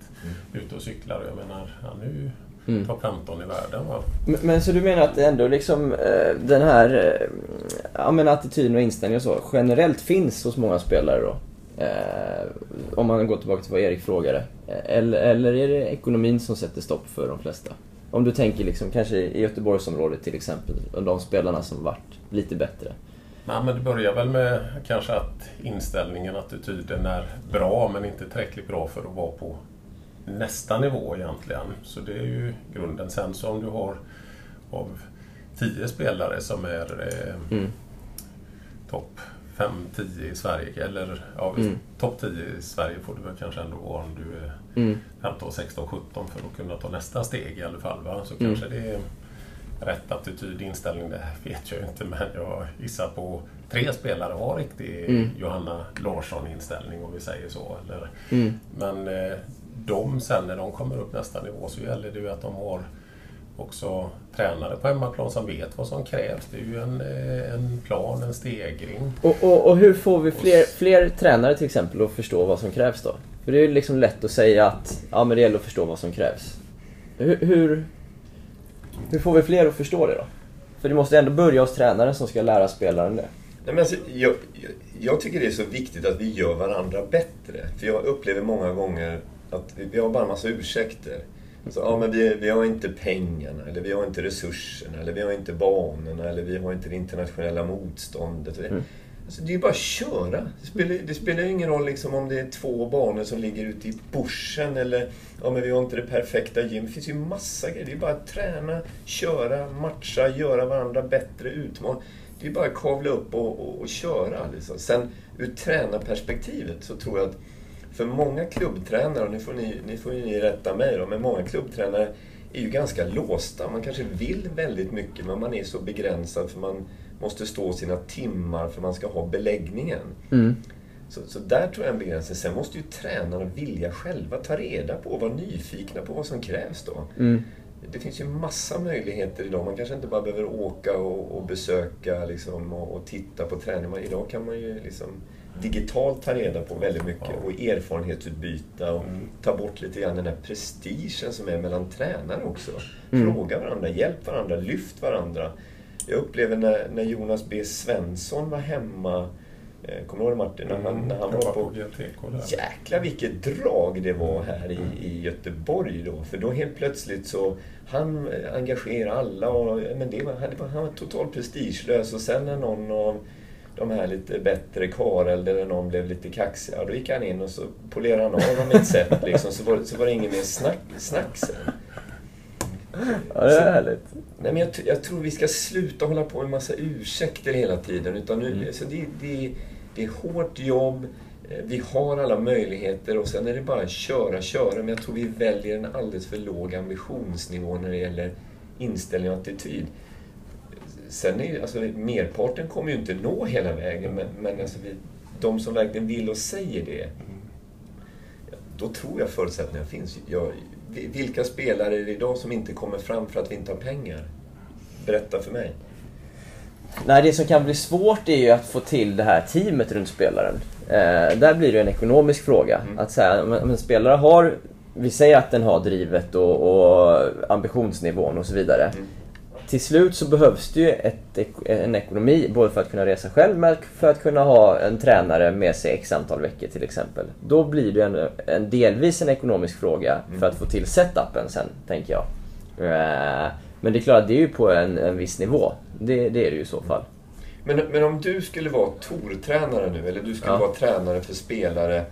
ute och cyklar. Jag menar, han är ju Mm. topp 15 i världen. Va? Men, men så du menar att ändå liksom eh, den här eh, ja, men attityden och inställningen och så generellt finns hos många spelare då? Eh, om man går tillbaka till vad Erik frågade. Eh, Eller, eller är det ekonomin som sätter stopp för de flesta? Om du tänker liksom kanske i Göteborgsområdet till exempel, och de spelarna som varit lite bättre. Nej, men det börjar väl med kanske att inställningen, attityden är bra men inte tillräckligt bra för att vara på nästa nivå egentligen. Så det är ju grunden. Sen så om du har av tio spelare som är eh, Mm. topp 5-10 i Sverige, eller ja, Mm. topp 10 i Sverige får du väl kanske ändå vara om du är Mm. 15, 16, 17 för att kunna ta nästa steg i alla fall. Va? Så Mm. kanske det är rätt attityd, inställning, det vet jag inte men jag gissar på tre spelare har riktig Mm. Johanna Larsson-inställning om vi säger så. Eller, Mm. men eh, de sen när de kommer upp nästa nivå så gäller det ju att de har också tränare på hemmaplan som vet vad som krävs. Det är ju en, eh, en plan, en stegring. Och, och, och hur får vi fler, fler tränare till exempel att förstå vad som krävs då? För det är ju liksom lätt att säga att ja, men det gäller att förstå vad som krävs. Hur, hur, hur får vi fler att förstå det då? För det måste ändå börja hos tränaren som ska lära spelaren det. Nej, men alltså, jag, jag, jag tycker det är så viktigt att vi gör varandra bättre. För jag upplever många gånger att vi, vi har bara en massa ursäkter. Så, ja, men vi, vi har inte pengarna, eller vi har inte resurserna, eller vi har inte banorna, eller vi har inte det internationella motståndet. Mm. Alltså, det är ju bara att köra. Det spelar, det spelar ju ingen roll liksom, om det är två banor som ligger ute i bushen eller ja, men vi har inte det perfekta gym. Det finns ju massa grejer. Det är bara att träna, köra, matcha, göra varandra bättre, utmana. Det är bara att kavla upp och, och, och köra. Liksom. Sen ur tränarperspektivet så tror jag att för många klubbtränare, och nu får ni, ni får ni rätta mig då, men många klubbtränare är ju ganska låsta. Man kanske vill väldigt mycket men man är så begränsad för man måste stå sina timmar för man ska ha beläggningen. Mm. Så, så där tror jag en begränsning. Sen måste ju tränarna vilja själva ta reda på och vara nyfikna på vad som krävs då. Mm. Det finns ju massa möjligheter idag. Man kanske inte bara behöver åka och, och besöka liksom, och, och titta på träning. Idag kan man ju liksom digitalt ta reda på väldigt mycket och erfarenhetsutbyta och ta bort lite grann den här prestigen som är mellan tränare också. Fråga varandra, hjälp varandra, lyft varandra. Jag upplever när, när Jonas B Svensson var hemma, eh, kommer du ihåg Martin? När han, när han jag var på. Jäklar vilket drag det var här i, i Göteborg då. För då helt plötsligt så, han engagerar alla och men det var, han, var, han var totalt prestigelös. Och sen när någon av de här lite bättre Karel eller någon blev lite kaxig, ja, då gick han in och så polerade han av dem i ett sätt liksom, så, var, så var det ingen mer snack, snack sen. Ja, det är härligt. Nej, men jag, jag tror vi ska sluta hålla på med massa ursäkter hela tiden. Utan nu, alltså det, det, det är hårt jobb, eh, vi har alla möjligheter och sen är det bara att köra, köra. Men jag tror vi väljer en alldeles för låg ambitionsnivå när det gäller inställning och attityd. Sen är ju- alltså, merparten kommer ju inte nå hela vägen, men, men alltså vi, de som verkligen vill och säger det, då tror jag förutsättningarna finns. Jag, vilka spelare är det idag som inte kommer fram för att vi inte har pengar? Berätta för mig. Nej, det som kan bli svårt är ju att få till det här teamet runt spelaren. Eh, där blir det en ekonomisk fråga. Att säga, men, men spelare har, vi säger att den har drivet och, och ambitionsnivån och så vidare. Till slut så behövs det ju ett, en ekonomi, både för att kunna resa själv men för att kunna ha en tränare med sig x antal veckor till exempel. Då blir det en, en delvis en ekonomisk fråga för att få till setupen sen, tänker jag. Eh, Men det är klart, det är ju på en, en viss nivå. Det, det är det ju i så fall. Men, men om du skulle vara tortränare nu, eller du skulle Ja. vara tränare för spelare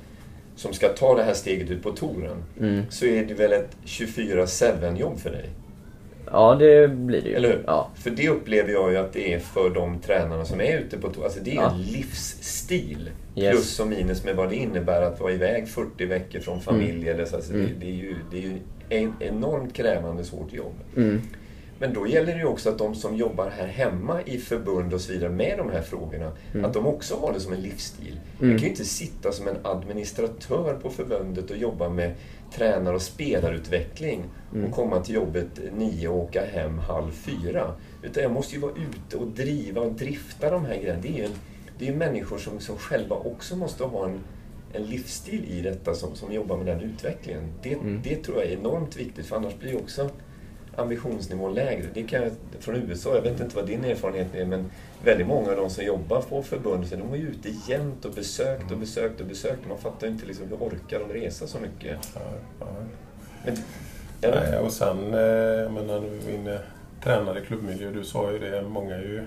som ska ta det här steget ut på touren, Mm. så är det väl ett 24-7 jobb för dig? Ja, det blir det ju. Eller hur? Ja. För det upplever jag ju att det är för de tränarna som är ute på tour. Alltså det är Ja. en livsstil. Yes. Plus och minus med vad det innebär att vara iväg 40 veckor från familj. Eller så. Alltså Mm. det, det är ju det är ju ett enormt krävande svårt jobb. Mm. Men då gäller det ju också att de som jobbar här hemma i förbund och så vidare med de här frågorna, att de också har det som en livsstil. Man kan ju inte sitta som en administratör på förbundet och jobba med tränar och spelarutveckling och komma till jobbet nio och åka hem halv fyra. Utan jag måste ju vara ute och driva och drifta de här grejerna. Det är ju, det är människor som, som själva också måste ha en, en livsstil i detta som, som jobbar med den utvecklingen. Det, det tror jag är enormt viktigt för annars blir ju också ambitionsnivån lägre. Det kan jag, från USA, jag vet inte vad din erfarenhet är, men väldigt många av de som jobbar på förbundet, de är ju ute jämt och besökt och besökt och besökt. Man fattar ju inte liksom, hur orkar de resa så mycket? Ja, ja. Men? Nej, och sen, eh, jag menar nu är inne tränare i klubbmiljö, du sa ju det, många är ju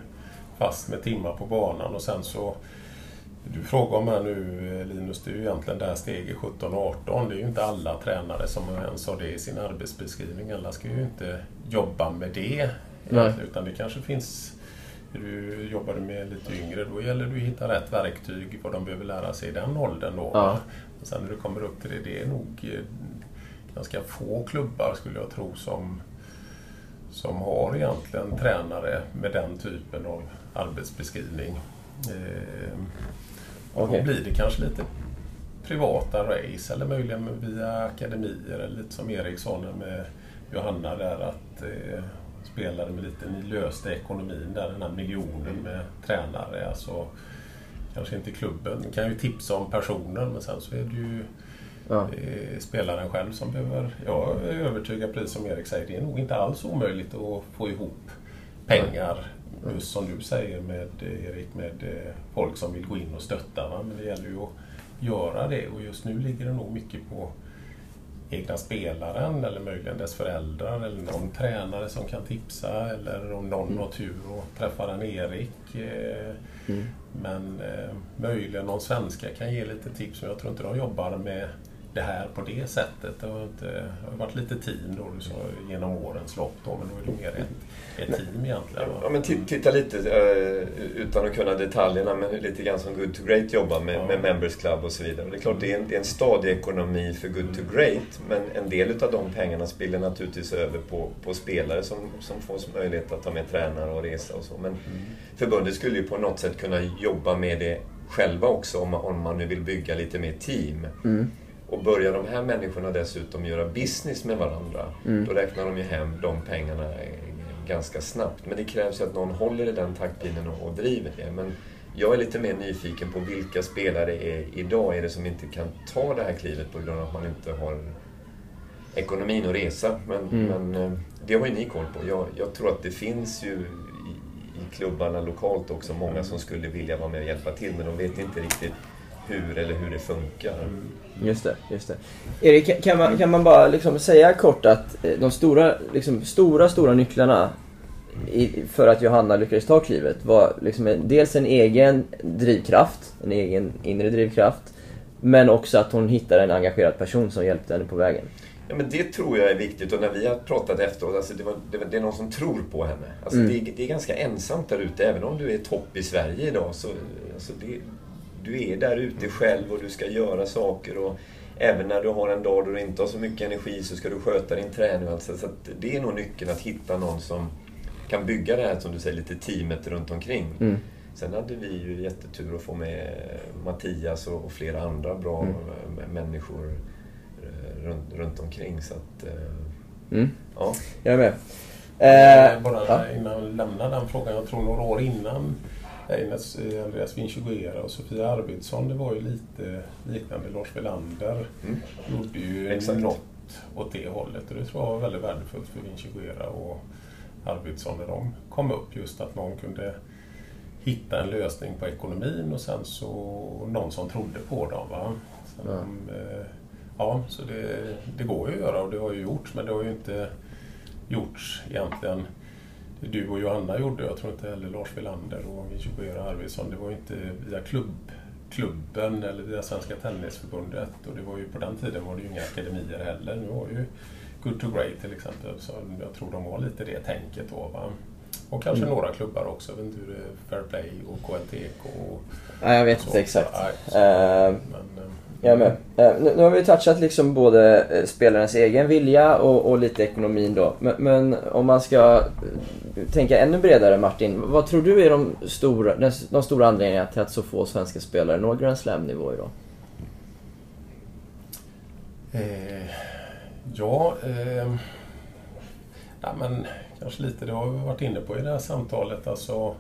fast med timmar på banan och sen så du frågar om här nu Linus, det är ju egentligen det här steget 17 och 18. Det är ju inte alla tränare som ens har det i sin arbetsbeskrivning. Alla ska ju inte jobba med det. Nej. Utan det kanske finns du jobbar med lite yngre, då gäller det att hitta rätt verktyg, vad de behöver lära sig i den åldern. Då. Ja. Och sen när du kommer upp till det, det är nog eh, ganska få klubbar skulle jag tro som, som har egentligen tränare med den typen av arbetsbeskrivning. Eh, och Okej. Då blir det kanske lite privata race eller möjligen via akademier eller lite som Eriksson med Johanna där att eh, spelade med lite, ni löste ekonomin där, den här miljonen med tränare. Alltså, kanske inte klubben, kan ju tipsa om personen men sen så är det ju Ja. eh, spelaren själv som behöver... Jag är övertygad, precis som Erik säger, det är nog inte alls omöjligt att få ihop pengar. Just som du säger med eh, Erik, med eh, folk som vill gå in och stötta. Va? Men det gäller ju att göra det och just nu ligger det nog mycket på egna spelaren eller möjligen dess föräldrar eller någon tränare som kan tipsa eller om någon har tur och träffar en Erik. eh, Men eh, möjligen någon svenska kan ge lite tips men jag tror inte de jobbar med det här på det sättet. Det har, inte, det har varit lite team då, du sa, genom årens lopp då, men då är det mer ett, ett team egentligen. va? Ja, men ti- titta lite, eh, utan att kunna detaljerna, men lite grann som Good to Great jobbar med, Ja. med Members Club och så vidare. Och det är klart, det är en, det är en stadig ekonomi för Good to Great, men en del av de pengarna spiller naturligtvis över på, på spelare som, som får möjlighet att ta med tränare och resa och så. Men förbundet skulle ju på något sätt kunna jobba med det själva också, om man, om man nu vill bygga lite mer team. Och börjar de här människorna dessutom göra business med varandra, då räknar de ju hem de pengarna eh, ganska snabbt. Men det krävs ju att någon håller i den taktpinnen och, driver det. Men jag är lite mer nyfiken på vilka spelare är, idag är det som inte kan ta det här klivet på grund av att man inte har ekonomin att resa. Men, men eh, det har ju ni koll på. Jag, jag tror att det finns ju i, i klubbarna lokalt också många som skulle vilja vara med och hjälpa till men de vet inte riktigt hur eller hur det funkar. Just det, just det. Erik, kan- man, kan man bara liksom säga kort att eh, de stora, liksom, stora, stora nycklarna i, för att Johanna lyckades ta klivet var liksom en, dels en egen drivkraft, en egen inre drivkraft, men också att hon hittade en engagerad person som hjälpte henne på vägen. Ja, men det tror jag är viktigt och när vi har pratat efteråt, alltså det, var, det, det är någon som tror på henne. Alltså Mm. det, är- det är ganska ensamt där ute, även om du är topp i Sverige idag. Så, alltså det, du är där ute själv och du ska göra saker. Och även när du har en dag då du inte har så mycket energi så ska du sköta din träning. Alltså, så att det är nog nyckeln att hitta någon som kan bygga det här, som du säger, lite teamet runt omkring. Mm. Sen hade vi ju jättetur att få med Mattias och, flera andra bra Mm. människor eh, runt, runt omkring. Så att, eh, Mm. ja. Jag är med. Eh, Eh, Bara ja. innan vi lämnar den frågan. Jag tror några år innan Eines, eh, Andreas Vinciguera och Sofia Arvidsson, det var ju lite liknande. Lars Welander Mm. gjorde ju Exakt. något åt det hållet och det tror jag var väldigt värdefullt för Vinciguera och Arvidsson när de kom upp. Just att någon kunde hitta en lösning på ekonomin och sen så någon som trodde på dem. Va? Sen, Ja. eh, ja, så det, det går ju att göra och det har ju gjorts men det har ju inte gjorts egentligen du och Johanna gjorde. Jag tror inte heller Lars Welander och Vinciguera Arvidsson. Det var ju inte via klubb, klubben eller via Svenska Tennisförbundet. Och det var ju på den tiden var det ju inga akademier heller. Nu har ju Good to Great till exempel. Så jag tror de har lite det tänket då. Va? Och kanske Mm. några klubbar också. Jag vet inte hur det är, Fair Play och KLTK. Och Nej, jag vet inte exakt. Nej, så, Eh, men, eh, jag är med. Eh, nu, nu har vi touchat liksom både eh, spelarens egen vilja och, och lite ekonomin då. Men, men om man ska eh, tänka ännu bredare Martin. Vad tror du är de stora, de, de stora anledningarna till att så få svenska spelare når Grand Slam-nivå idag? Eh, ja, eh, ja, men kanske lite det har vi varit inne på i det här samtalet. Alltså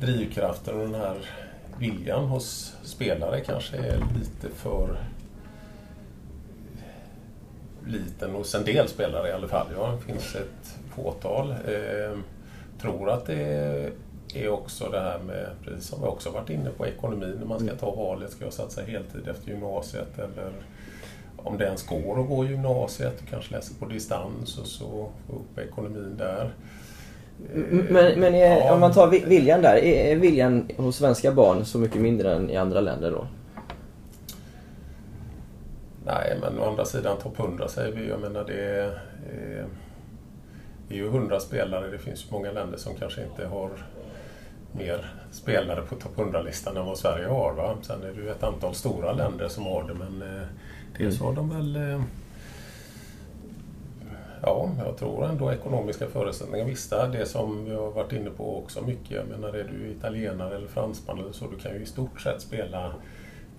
drivkraften och den här viljan hos spelare kanske är lite för liten hos en del spelare i alla fall. Ja, det finns ett fåtal. Eh, tror att det är också det här med, precis som vi också varit inne på, ekonomin. När man ska ta valet, ska jag satsa heltid efter gymnasiet eller om det ens går att gå gymnasiet och kanske läsa på distans och så få upp ekonomin där. Men, men är, Ja. om man tar vi- viljan där. Är, viljan hos svenska barn så mycket mindre än i andra länder då? Nej, men å andra sidan topp 100 säger vi. Jag menar det är, eh, det är ju 100 spelare. Det finns många länder som kanske inte har mer spelare på topp 100-listan än vad Sverige har. Va? Sen är det ju ett antal stora länder som har det, men eh, dels har de väl eh, Ja, jag tror ändå ekonomiska förutsättningar. Visst, det det som vi har varit inne på också mycket. Jag menar, är du italienare eller fransman eller så, du kan ju i stort sett spela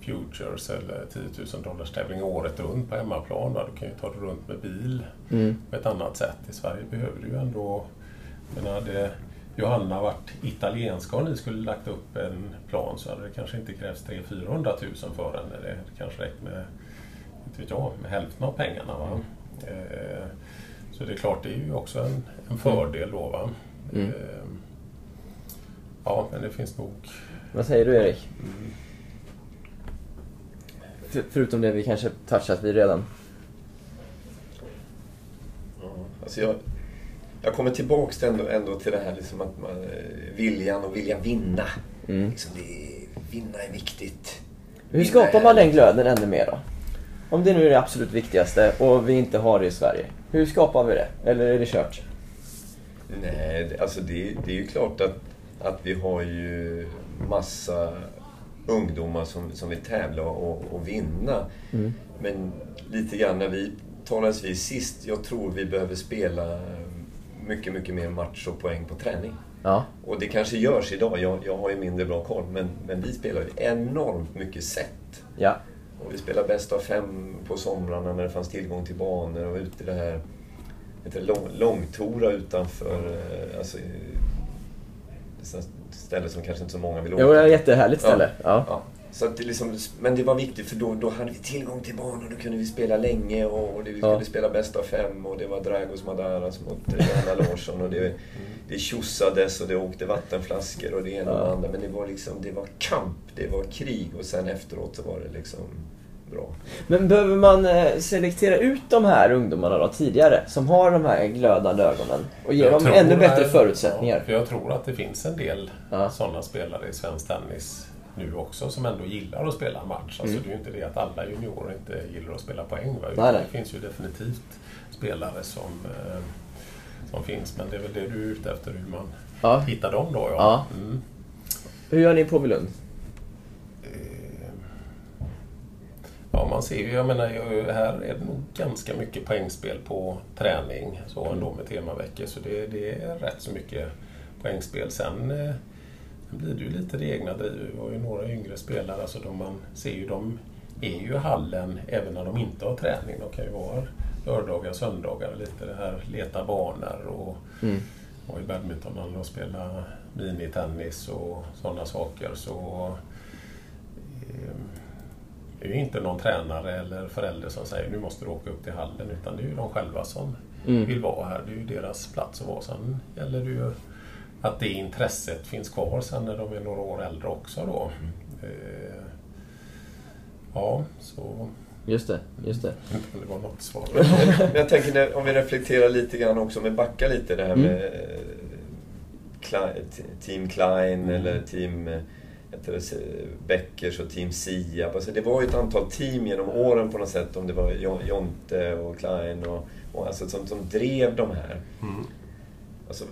Futures eller 10 000 dollars tävling året runt på hemmaplan. Va? Du kan ju ta dig runt med bil Mm. på ett annat sätt. I Sverige behöver du ju ändå... Menar, hade Johanna varit italienska och ni skulle lagt upp en plan så hade det kanske inte krävts 300 000-400 000 för henne. Det kanske räckt med, inte vet jag, med hälften av pengarna. Va? Eh, så det är klart, det är ju också en, en fördel då. Va? Mm. Eh, ja, men det finns nog... Vad säger du Erik? För, förutom det vi kanske touchat vid redan. Ja, alltså jag, jag kommer tillbaks till ändå, ändå till det här liksom att man, eh, viljan och vilja vinna. Mm. Liksom det, vinna är viktigt. Hur skapar man den glöden ännu mer då? Om det nu är det absolut viktigaste och vi inte har det i Sverige. Hur skapar vi det? Eller är det kört? Nej, alltså det, det är ju klart att, att vi har ju massa ungdomar som, som vill tävla och, och vinna. Mm. Men lite grann när vi talades vid sist, jag tror vi behöver spela mycket, mycket mer match och poäng på träning. Ja. Och det kanske görs idag, jag, jag har ju mindre bra koll, men, men vi spelar ju enormt mycket set. Ja. Och vi spelade bäst av fem på somrarna när det fanns tillgång till banor och ute i det här heter lång, långtora utanför, eh, alltså, ställe som kanske inte så många vill åka Jo, det är ett jättehärligt ställe. Ja. Ja, så att det liksom, men det var viktigt för då, då hade vi tillgång till banor, då kunde vi spela länge och, och det, vi Ja. kunde spela bäst av fem och det var Dragos Madaras mot Johanna Larsson och det, det tjossades och det åkte vattenflaskor och det ena och det Ja. andra. Men det var liksom, det var kamp, det var krig och sen efteråt så var det liksom bra. Men behöver man eh, selektera ut de här ungdomarna då tidigare? Som har de här glödande ögonen? Och ge Jag dem ännu bättre förutsättningar? Ja, för jag tror att det finns en del Ja. sådana spelare i svensk tennis nu också som ändå gillar att spela match. Alltså Mm. Det är ju inte det att alla juniorer inte gillar att spela poäng. Va? Nej, nej. Det finns ju definitivt spelare som, eh, som finns. Men det är väl det du är ute efter, hur man Ja. hittar dem då. Ja. Ja. Mm. Hur gör ni på Bylund? Ja, man ser ju, jag menar, här är det nog ganska mycket poängspel på träning så ändå med temaveckor. Så det, det är rätt så mycket poängspel. Sen, eh, blir det ju lite det egna drivet. Vi har ju några yngre spelare, alltså de man ser ju, de är ju i hallen även när de inte har träning. De kan ju vara lördagar, söndagar, lite det här leta banor och Mm. och i badminton och spela minitennis och sådana saker. Så det är inte någon tränare eller förälder som säger nu måste du åka upp till hallen utan det är ju de själva som Mm. vill vara här. Det är ju deras plats att vara. Sen gäller det ju att det intresset finns kvar sen när de är några år äldre också då. Eh, ja, så Just det, just det. det var något svar. Men jag tänker när, om vi reflekterar lite grann också, om vi backar lite det här Mm. med eh, Team Klein eller Team eh, Beckers och Team Siab. Alltså det var ju ett antal team genom åren på något sätt. Om det var Jon- Jonte och Klein och, och alltså, som, som drev de här. Mm. Alltså,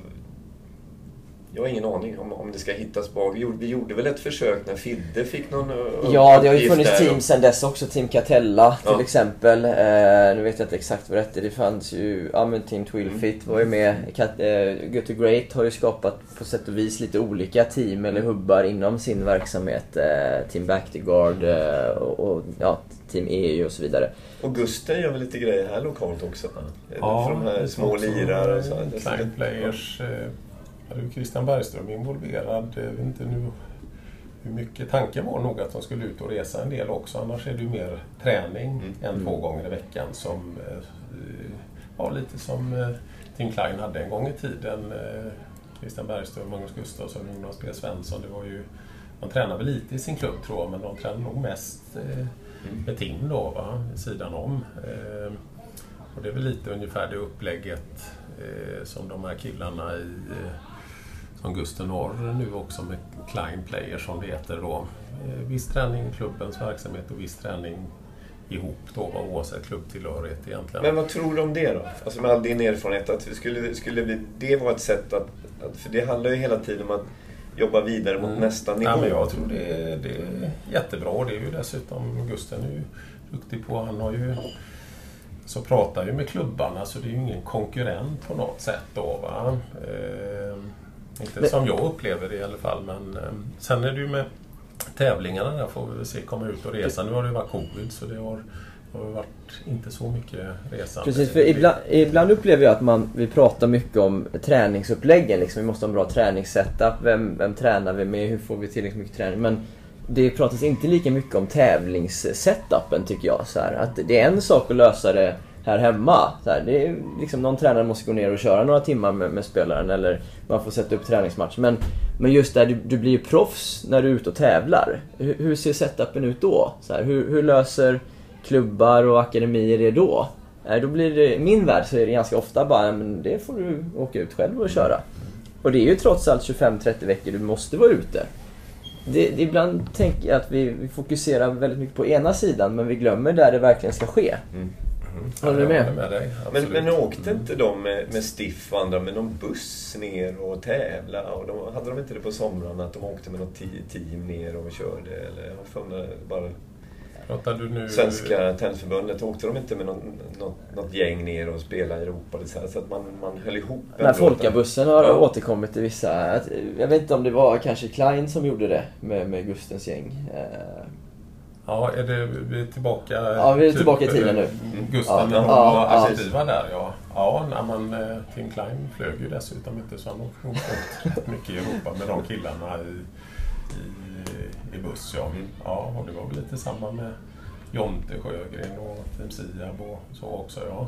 jag har ingen aning om, om det ska hittas bak. Vi gjorde, vi gjorde väl ett försök när Fidde fick någon uh, Ja, det har ju funnits team sen dess också. Team Catella till Ja. exempel. Eh, nu vet jag inte exakt vad det hette. Det fanns ju, ja men Team Twillfit var ju med. Cat, eh, Good to Great har ju skapat på sätt och vis lite olika team eller hubbar inom sin verksamhet. Eh, team Back to Guard eh, och, och ja, Team EU och så vidare. Och Gusten gör väl lite grejer här lokalt också? Va? Ja, För de här små lirare. Så, det- Klein Players. eh, Ja, du Christian Bergström involverad. Jag vet inte nu hur mycket. Tanken var nog att de skulle ut och resa en del också. Annars är det ju mer träning Mm. en, två gånger i veckan. Som, eh, ja, lite som eh, Tim Klein hade en gång i tiden. Eh, Christian Bergström, Magnus Gustafsson, Jonas B Svensson. Det var ju, de tränade väl lite i sin klubb tror jag, men de tränade nog mest eh, med Tim då, va? sidan om. Och det är väl lite ungefär det upplägget som de här killarna i som Gusten har nu också med Klein Player som det heter då. Eh, viss träning i klubbens verksamhet och viss träning ihop då, oavsett klubbtillhörighet egentligen. Men vad tror du om det då? Alltså med all din erfarenhet, att det skulle, skulle bli, det vara ett sätt att, att... För det handlar ju hela tiden om att jobba vidare mot nästa nivå. Mm. Ja, men jag tror det är, det är jättebra. Det är ju dessutom Gusten är ju duktig på. Han har ju så pratar ju med klubbarna så det är ju ingen konkurrent på något sätt då. Va? Eh, inte Men- som jag upplever det i alla fall. Men eh, sen är det ju med tävlingarna där får vi väl se komma ut och resa. Nu har det ju varit covid så det har, har varit inte så mycket resande. Precis, för ibland, ibland upplever jag att man, vi pratar mycket om träningsuppläggen. Liksom. Vi måste ha en bra träningssetup. Vem, vem tränar vi med? Hur får vi tillräckligt mycket träning? Men det pratas inte lika mycket om tävlingssetupen tycker jag. Så här, att det är en sak att lösa det här hemma. Så här, det är liksom någon tränare måste gå ner och köra några timmar med, med spelaren eller man får sätta upp träningsmatch. Men, men just där, du, du blir ju proffs när du är ute och tävlar. Hur, hur ser setupen ut då? Så här, hur, hur löser klubbar och akademier det då? Eh, då blir det, I min värld så är det ganska ofta bara, men det får du åka ut själv och köra. Och det är ju trots allt 25-30 veckor du måste vara ute. Det, det, ibland tänker jag att vi, vi fokuserar väldigt mycket på ena sidan men vi glömmer där det verkligen ska ske. Mm. Håller du med? med dig, Men, men åkte inte de med, med Stiff och andra med någon buss ner och tävla? Och de, hade de inte det på somrarna att de åkte med något te- team ner och körde? Eller jag för bara Pratar du nu... Svenska Tennisförbundet, åkte de inte med någon, något, något gäng ner och spelade i Europa? Så, här, så att man, man höll ihop Den här folkabussen har Ja. återkommit i vissa... Jag vet inte om det var kanske Klein som gjorde det med, med Gustens gäng. Ja, är det, vi är tillbaka... Ja, vi är tillbaka i tiden nu. eh, Gustav, Ja, när de ja, var ja. aktiva där, ja. Ja, när man, eh, Tim Klein flög ju dessutom inte så han åkte åkt rätt mycket i Europa med de killarna i, i, i buss. Ja. ja, och det var väl lite samma med Jonte Sjögren och Team Siab och så också. Ja.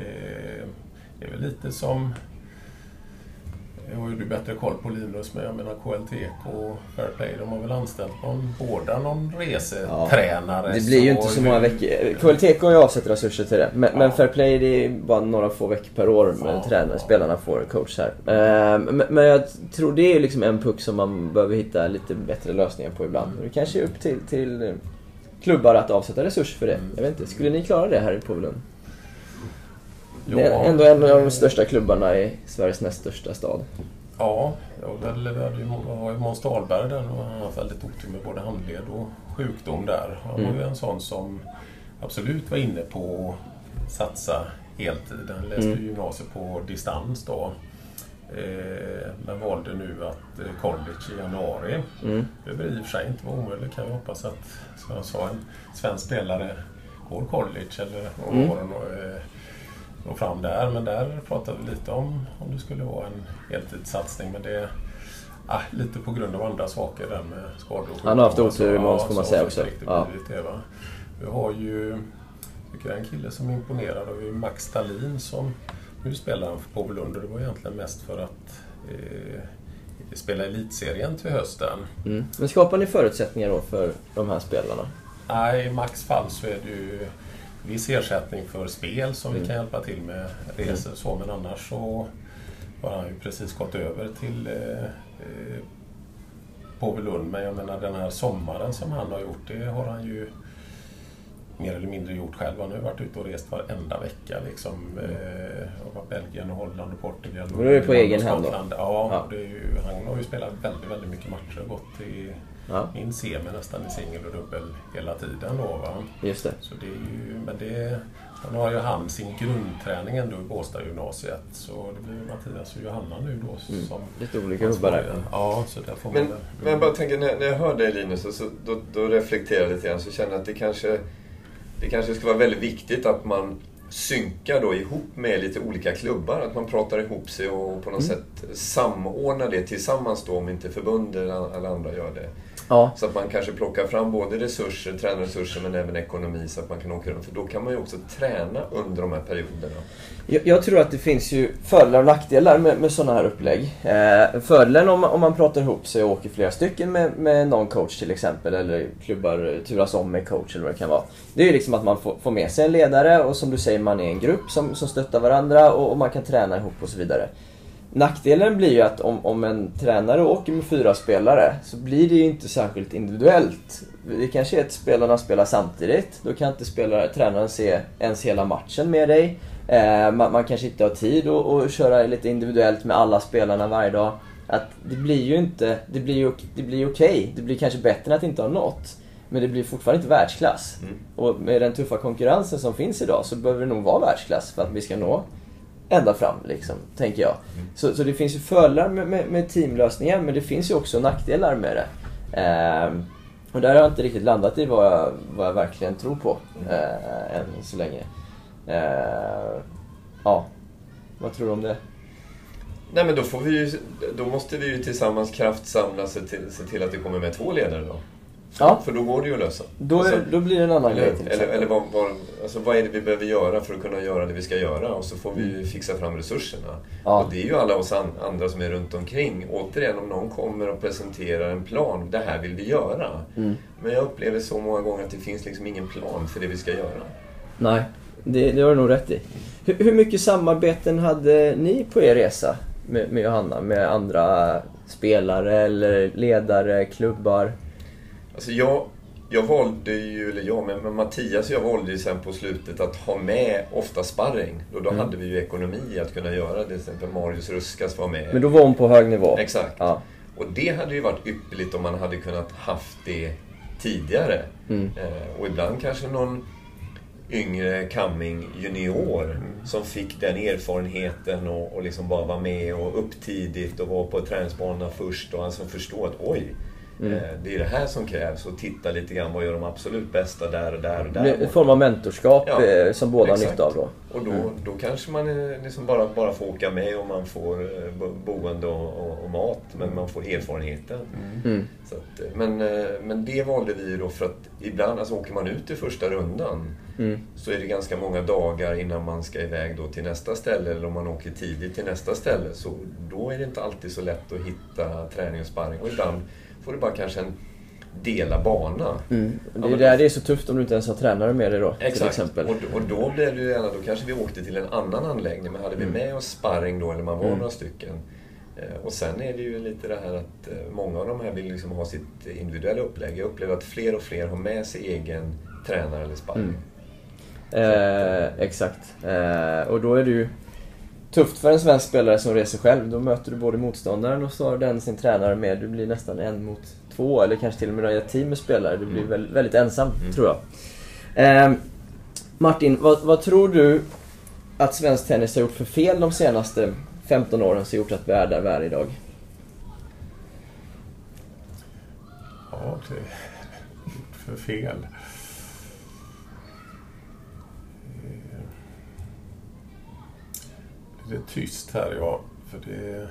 Eh, det är väl lite som jag har ju du bättre koll på Linus, men jag menar KLTK och Fairplay, de har väl anställt någon, båda någon resetränare. det blir ju inte så många veckor. KLTK har ju avsatt resurser till det. Men, men Ja. Fair Play det är bara några få veckor per år med Ja. tränare. Spelarna får coach här. Eh, men, men jag tror det är liksom en puck som man behöver hitta lite bättre lösningar på ibland. Det kanske är upp till, till eh, klubbar att avsätta resurser för det. Jag vet inte, skulle ni klara det här i Påvelund? Ja, Det är ändå en av de största klubbarna i Sveriges näst största stad. ja, och där hade ju, har ju Måns Dahlberg där och han har haft väldigt otur med både handled och sjukdom där. Han var ju en sån som absolut var inne på att satsa heltid. Han läste ju gymnasiet på distans då. Eh, men valde nu att eh, college i januari. Mm. Det behöver i och för sig inte vara omöjligt kan jag hoppas att, som jag sa, en svensk spelare går college eller Mm. eh, nå fram där. Men där pratar vi lite om om det skulle vara en heltidssatsning. Men det ah, lite på grund av andra saker där med skador och Han har haft otur, Måns, får så man säga också. Ja. det, va? Vi har ju tycker jag, en kille som imponerar och det är Max Stalin som nu spelar han för Påvelund och det var egentligen mest för att eh, spela elitserien till hösten. Mm. Men skapar ni förutsättningar då för de här spelarna? Nej, i Max fall så är det ju viss ersättning för spel som Mm. vi kan hjälpa till med resor och så, men annars så har han ju precis gått över till eh, eh, Påvelund. Men jag menar den här sommaren som han har gjort, det har han ju mer eller mindre gjort själv. Han har ju varit ute och rest varenda vecka. Liksom, eh, och Belgien, och Holland och Portugal. Men då är på egen hand då? Ja, Ja. Det är ju, han har ju spelat väldigt, väldigt mycket matcher. Gått i Ja. min semi nästan i singel och dubbel hela tiden. Då, va? Just det. Så det är ju, men det, han har ju han sin grundträning ändå i Båstad gymnasiet. Så det blir Mattias och Johanna nu då som... Lite olika hubbar där. Ja, så där får man Men, väl- men jag bara tänker, när, när jag hör dig Linus, så, så, då, då reflekterar jag lite grann. Så känner jag att det kanske, det kanske ska vara väldigt viktigt att man synkar då ihop med lite olika klubbar. Att man pratar ihop sig och på något sätt samordnar det tillsammans då, om inte förbund eller eller andra gör det. Ja, Så att man kanske plockar fram både resurser, tränarresurser, men även ekonomi så att man kan åka runt. För då kan man ju också träna under de här perioderna. Jag, jag tror att det finns ju fördelar och nackdelar med, med sådana här upplägg. Eh, fördelen om, man- om man pratar ihop sig och åker flera stycken med, med någon coach till exempel, eller klubbar eh, turas om med coach eller vad det kan vara. Det är ju liksom att man får, får med sig en ledare och som du säger, man är en grupp som, som stöttar varandra och, och man kan träna ihop och så vidare. Nackdelen blir ju att om, om en tränare åker med fyra spelare så blir det ju inte särskilt individuellt. Det kanske är att spelarna spelar samtidigt. Då kan inte spelare, tränaren se ens hela matchen med dig. Eh, man, man kanske inte har tid att, att köra lite individuellt med alla spelarna varje dag. Att det blir ju inte, det blir ju det blir okej. Det blir kanske bättre än att inte ha något. Men det blir fortfarande inte världsklass. Mm. Och med den tuffa konkurrensen som finns idag så behöver det nog vara världsklass för att vi ska nå ända fram, liksom, tänker jag. Så, så det finns ju fördelar med, med, med teamlösningar, men det finns ju också nackdelar med det. Ehm, och där har jag inte riktigt landat i vad jag, vad jag verkligen tror på eh, än så länge. Eh, ja, vad tror du om det? Nej men då, får vi ju, då måste vi ju tillsammans kraftsamla se till, se till att det kommer med två ledare då. Ja. För då går det ju att lösa. Då, Alltså, då blir det en annan eller grej till eller, eller vad, vad, alltså, vad är det vi behöver göra för att kunna göra det vi ska göra? Och så får vi fixa fram resurserna. Ja. Och det är ju alla oss an, andra som är runt omkring. Återigen, om någon kommer och presenterar en plan. Det här vill vi göra. Mm. Men jag upplever så många gånger att det finns liksom ingen plan för det vi ska göra. Nej, det, det har du nog rätt i. Hur, hur mycket samarbeten hade ni på er resa med, med Johanna? Med andra spelare eller ledare, klubbar? Alltså jag, jag valde ju, eller jag, men, men Mattias och jag valde ju sen på slutet att ha med ofta sparring. Och då Mm. hade vi ju ekonomi att kunna göra det. Till exempel Marius Ruskas var med. Men då var hon på hög nivå? Exakt. Ja. Och det hade ju varit ypperligt om man hade kunnat haft det tidigare. Mm. Eh, och ibland kanske någon yngre coming junior som fick den erfarenheten och, och liksom bara var med och upp tidigt och var på träningsbanorna först och alltså förstå att oj, Mm. eh, det är det här som krävs och titta lite grann vad gör de absolut bästa där och där och där. En form av mentorskap Ja, eh, som båda har nytta av då. Och då, då kanske man eh, liksom bara, bara får åka med och man får bo- boende och, och, och mat, men man får erfarenheten. Mm. Så att, men, men det valde vi då för att ibland, alltså åker man ut i första rundan Mm. så är det ganska många dagar innan man ska iväg då till nästa ställe eller om man åker tidigt till nästa ställe. Så då är det inte alltid så lätt att hitta träning och sparring. Och ibland får du bara kanske en dela bana. Mm. Det Ja, är men- där det är så tufft om du inte ens har tränare med dig då, Exakt. Och, och då blev det ju gärna, då kanske vi åkte till en annan anläggning. Men hade vi med oss sparring då, eller man var Mm. några stycken. Eh, och sen är det ju lite det här att eh, många av de här vill liksom ha sitt individuella upplägg. Jag upplever att fler och fler har med sig egen tränare eller sparring. Mm. Eh, exakt. Eh, och då är det ju tufft för en svensk spelare som reser själv. Då möter du både motståndaren och så den sin tränare med. Du blir nästan en mot två eller kanske till och med ett team med spelare. Du blir väldigt, väldigt ensam, tror jag. Eh, Martin, vad, vad tror du att svensk tennis har gjort för fel de senaste 15 åren som gjort att vi är där vi är idag? Ja, det är för fel. Det är tyst här, ja. För det...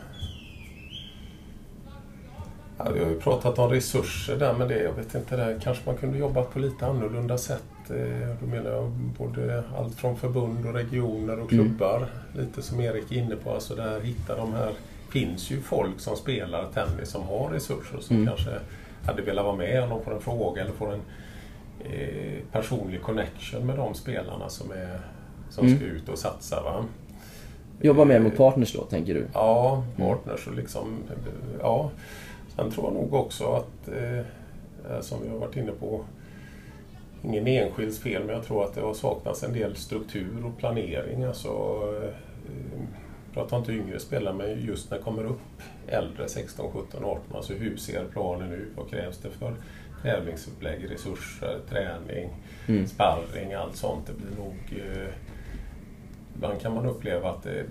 Ja, vi har ju pratat om resurser där, men det, jag vet inte, där kanske man kunde jobba på lite annorlunda sätt. Eh, Då menar jag både allt från förbund och regioner och klubbar. Lite som Erik är inne på, alltså där hitta de här... finns ju folk som spelar tennis som har resurser som Mm. kanske hade velat vara med om de får en fråga eller får en eh, personlig connection med de spelarna som, är, som Mm. ska ut och satsa. Va? Jobba mer mot partners då, tänker du? Ja, partners och liksom... Ja. Sen tror jag nog också att, eh, som vi har varit inne på, ingen enskilds fel, men jag tror att det har saknats en del struktur och planering. Alltså, eh, pratar inte yngre spelare, men just när det kommer upp äldre, 16, 17, 18, alltså hur ser planen ut? Vad krävs det för tävlingsupplägg, resurser, träning, Mm. sparring, allt sånt. Det blir nog... Eh, ibland kan man uppleva att det är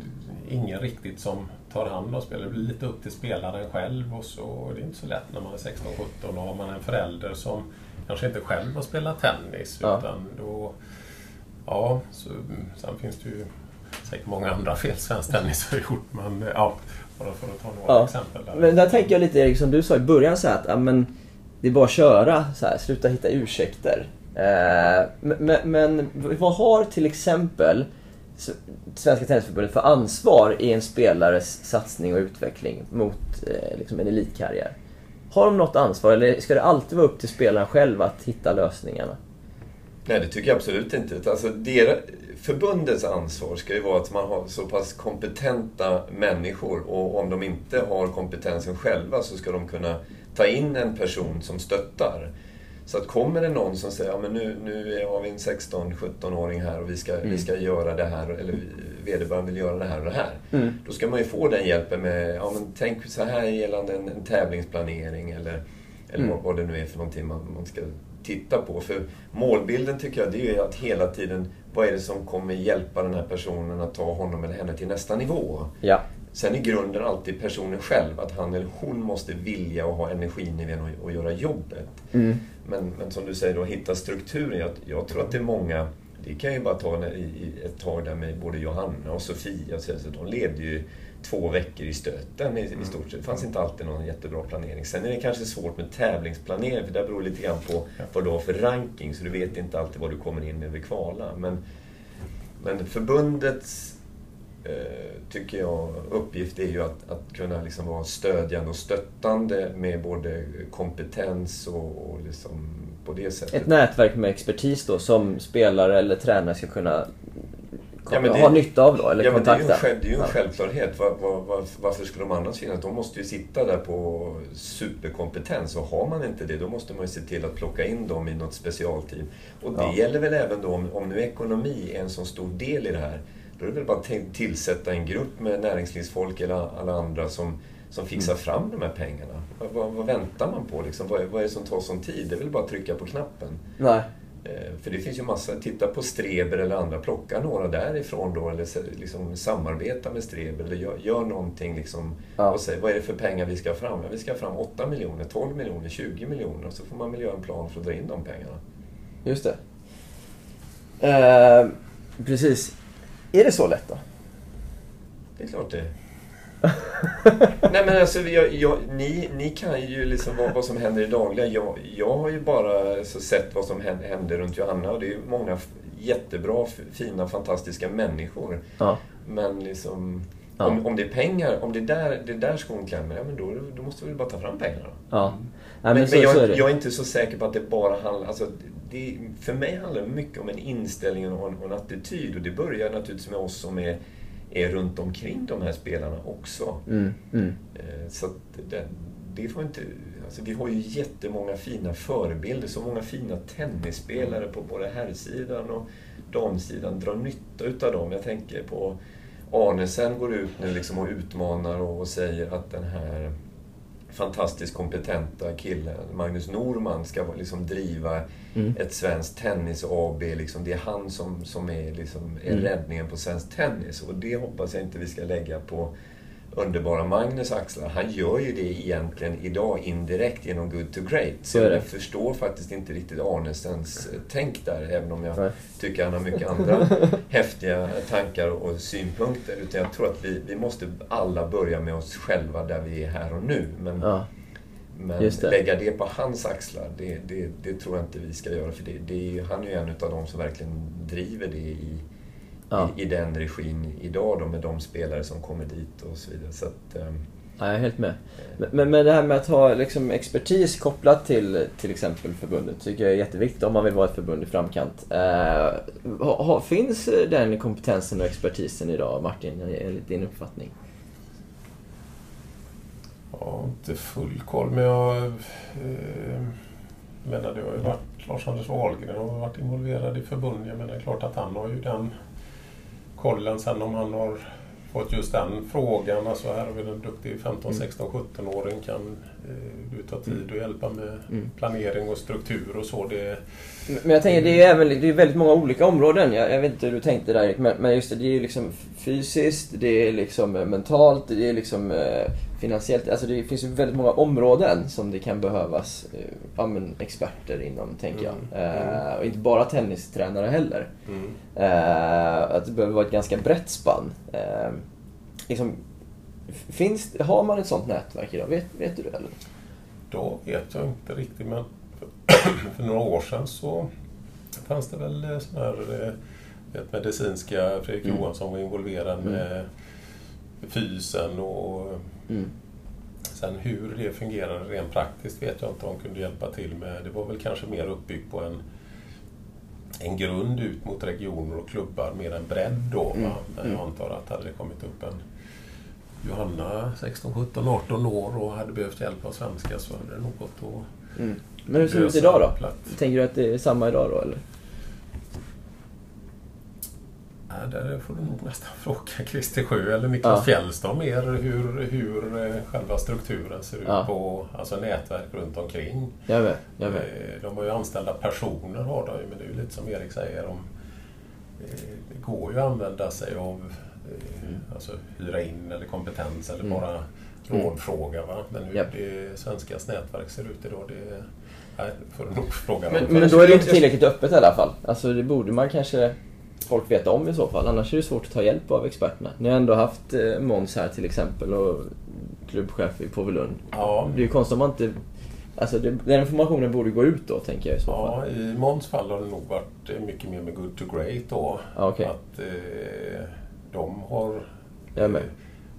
ingen riktigt som tar hand om spelet. Det blir lite upp till spelaren själv och så. Det är inte så lätt när man är 16-17 och har man en förälder som kanske inte själv har spelat tennis. Ja. Utan då, ja, så, sen finns det ju säkert många andra fel svensk tennis har gjort. Men ja, bara för att ta några Ja. exempel. Där. Men där tänker jag lite Erik, som du sa i början så här, att ja, men, det är bara att köra, så här, sluta hitta ursäkter. Eh, men, men vad har till exempel Svenska Tennisförbundet för ansvar i en spelares satsning och utveckling mot eh, liksom en elitkarriär? Har de något ansvar eller ska det alltid vara upp till spelaren själv att hitta lösningarna? Nej, det tycker jag absolut inte. Alltså, deras, förbundets ansvar ska ju vara att man har så pass kompetenta människor och om de inte har kompetensen själva så ska de kunna ta in en person som stöttar. Så att kommer det någon som säger, ja men nu, nu har vi en 16-17-åring här och vi ska, vi ska göra det här, eller vederbörande vill göra det här och det här. Mm. Då ska man ju få den hjälpen med, ja men tänk så här gällande en, en tävlingsplanering eller, eller Mm. vad det nu är för någonting man, man ska titta på. För målbilden tycker jag, det är ju att hela tiden, vad är det som kommer hjälpa den här personen att ta honom eller henne till nästa nivå? Ja. Sen i grunden alltid personen själv, att han eller hon måste vilja och ha energinivån och, och göra jobbet. Mm. Men, men som du säger, då, hitta strukturen. Jag, jag tror att det är många, det kan jag ju bara ta när- i, ett tag där med både Johanna och Sofia, så, så de levde ju två veckor i stöten i, i stort sett. Det fanns inte alltid någon jättebra planering. Sen är det kanske svårt med tävlingsplanering, för det beror lite grann på vad du har för ranking, så du vet inte alltid vad du kommer in med vid kvala. Men, men förbundets tycker jag, uppgift är ju att, att kunna liksom vara stödjande och stöttande med både kompetens och, och liksom på det sättet. Ett nätverk med expertis då som spelare eller tränare ska kunna Ja, det- ha nytta av då, eller ja, men det är ju kontakta. en, det är ju en självklarhet. Var, var, var, varför skulle de annars finnas? De måste ju sitta där på superkompetens och har man inte det då måste man ju se till att plocka in dem i något specialteam. Och det Ja. gäller väl även då om, om nu ekonomi är en så stor del i det här. Då är det väl bara att tillsätta en grupp med näringslivsfolk eller alla andra som, som fixar Mm. fram de här pengarna. Vad, vad, vad väntar man på? Liksom? Vad, är- vad är det som tar sån tid? Det är väl bara att trycka på knappen. Nej. Eh, För det finns ju massa, titta på Streber eller andra, plocka några därifrån då eller liksom samarbeta med Streber eller gör, gör någonting liksom Ja. och säg vad är det för pengar vi ska ha fram? Ja, vi ska ha fram 8 miljoner, 12 miljoner, 20 miljoner och så får man väl göra en plan för att dra in de pengarna. Just det. Eh, precis. Är det så lätt då? Det är klart det. Nej men alltså, jag, jag, ni, ni kan ju liksom vad, vad som händer i dagliga. Jag, jag har ju bara sett vad som händer, runt Johanna och det är ju många jättebra, fina, fantastiska människor. Ja. Men liksom, Ja. om, om det är pengar, om det är där, det är där skon klämmer, ja men då, då måste vi väl bara ta fram pengarna. Ja. Men, men, men, så, jag, så är jag är inte så säker på att det bara handlar... Alltså, det, för mig handlar det mycket om en inställning och en, och en attityd. Och det börjar naturligtvis med oss som är, är runt omkring de här spelarna också. Mm, mm. Eh, Så det, det får inte... Alltså vi har ju jättemånga fina förebilder, så många fina tennisspelare på både herrsidan och damsidan. Dra nytta utav dem. Jag tänker på Arnesen går ut nu liksom och utmanar och säger att den här fantastiskt kompetenta killen, Magnus Norman, ska liksom driva Mm. ett svenskt tennis AB. Liksom. Det är han som, som är, liksom, är Mm. räddningen på svensk tennis. Och det hoppas jag inte vi ska lägga på underbara Magnus axlar. Han gör ju det egentligen idag indirekt genom Good to Great. Så jag förstår faktiskt inte riktigt Arnesens eh, tänk där, även om jag Nej. tycker han har mycket andra häftiga tankar och synpunkter. Utan jag tror att vi, vi måste alla börja med oss själva där vi är här och nu. Men, Ja. men det. lägga det på hans axlar, det, det, det tror jag inte vi ska göra. För det, det är, han är ju en av de som verkligen driver det i, Ja. i, i den regin idag då, med de spelare som kommer dit och så vidare. Så att, ehm, Ja, jag är helt med. Men- Men, men det här med att ha liksom, expertis kopplat till till exempel förbundet tycker jag är jätteviktigt om man vill vara ett förbund i framkant. Eh, ha, finns den kompetensen och expertisen idag, Martin, enligt din uppfattning? Jag har inte full koll men jag eh, menar det har ju varit Lars-Anders Wahlgren har varit involverad i förbundet. Jag menar det är klart att han har ju den kollen sen om han har fått just den frågan. Alltså här har vi en duktig 15, 16, 17-åring. Kan eh, du ta tid och hjälpa med Mm. planering och struktur och så. Det, Men jag tänker, det är, även, det är väldigt många olika områden. Jag, jag vet inte hur du tänkte där men, men just det, det är ju liksom fysiskt, det är liksom eh, mentalt, det är liksom eh, finansiellt. Alltså det finns ju väldigt många områden som det kan behövas eh, ja, men experter inom, tänker jag. Mm. Eh, och inte bara tennistränare heller. mm. Eh, att det behöver vara ett ganska brett spann. Eh, liksom, finns, har man ett sånt nätverk idag? Vet, vet du det? Eller? Då vet jag inte riktigt men för, några år sedan så fanns det väl eh, sån här eh, vet, medicinska, Fredrik Mm. Johansson var involverad Mm. med fysen och Mm. sen hur det fungerade rent praktiskt vet jag inte om de kunde hjälpa till med. Det var väl kanske mer uppbyggt på en, en grund ut mot regioner och klubbar, mer en bredd då. Mm. Men Mm. jag antar att hade det kommit upp en Johanna 16, 17, 18 år och hade behövt hjälp av svenska så hade det nog gått att Mm. Men hur ser det ut idag då? platt. Tänker du att det är samma idag då eller? Nej, där får du nog nästan fråga Christer Sjö eller Niklas Ja. Fjällstad mer hur, hur eh, själva strukturen ser ut Ja. på alltså nätverk runt omkring. Jag vet, jag vet. Eh, De har ju anställda personer har de men det är ju lite som Erik säger. De, eh, det går ju att använda sig av eh, alltså hyra in eller kompetens eller Mm. bara Mm. rådfråga. Va? Men hur Japp. det svenskas nätverk ser ut idag, det nej, får du nog fråga Men, men då är det inte tillräckligt öppet i alla fall. Alltså det borde man kanske folk veta om i så fall. Annars är det svårt att ta hjälp av experterna. Ni har ändå haft eh, Måns här till exempel och klubbchef i Påvelund. Ja, Det är ju konstigt om man inte... Alltså det, den informationen borde gå ut då, tänker jag i så Ja, fall. i Måns fall har det nog varit eh, mycket mer med Good to Great då. Ja, okej. Att eh, de har Jag är med. eh,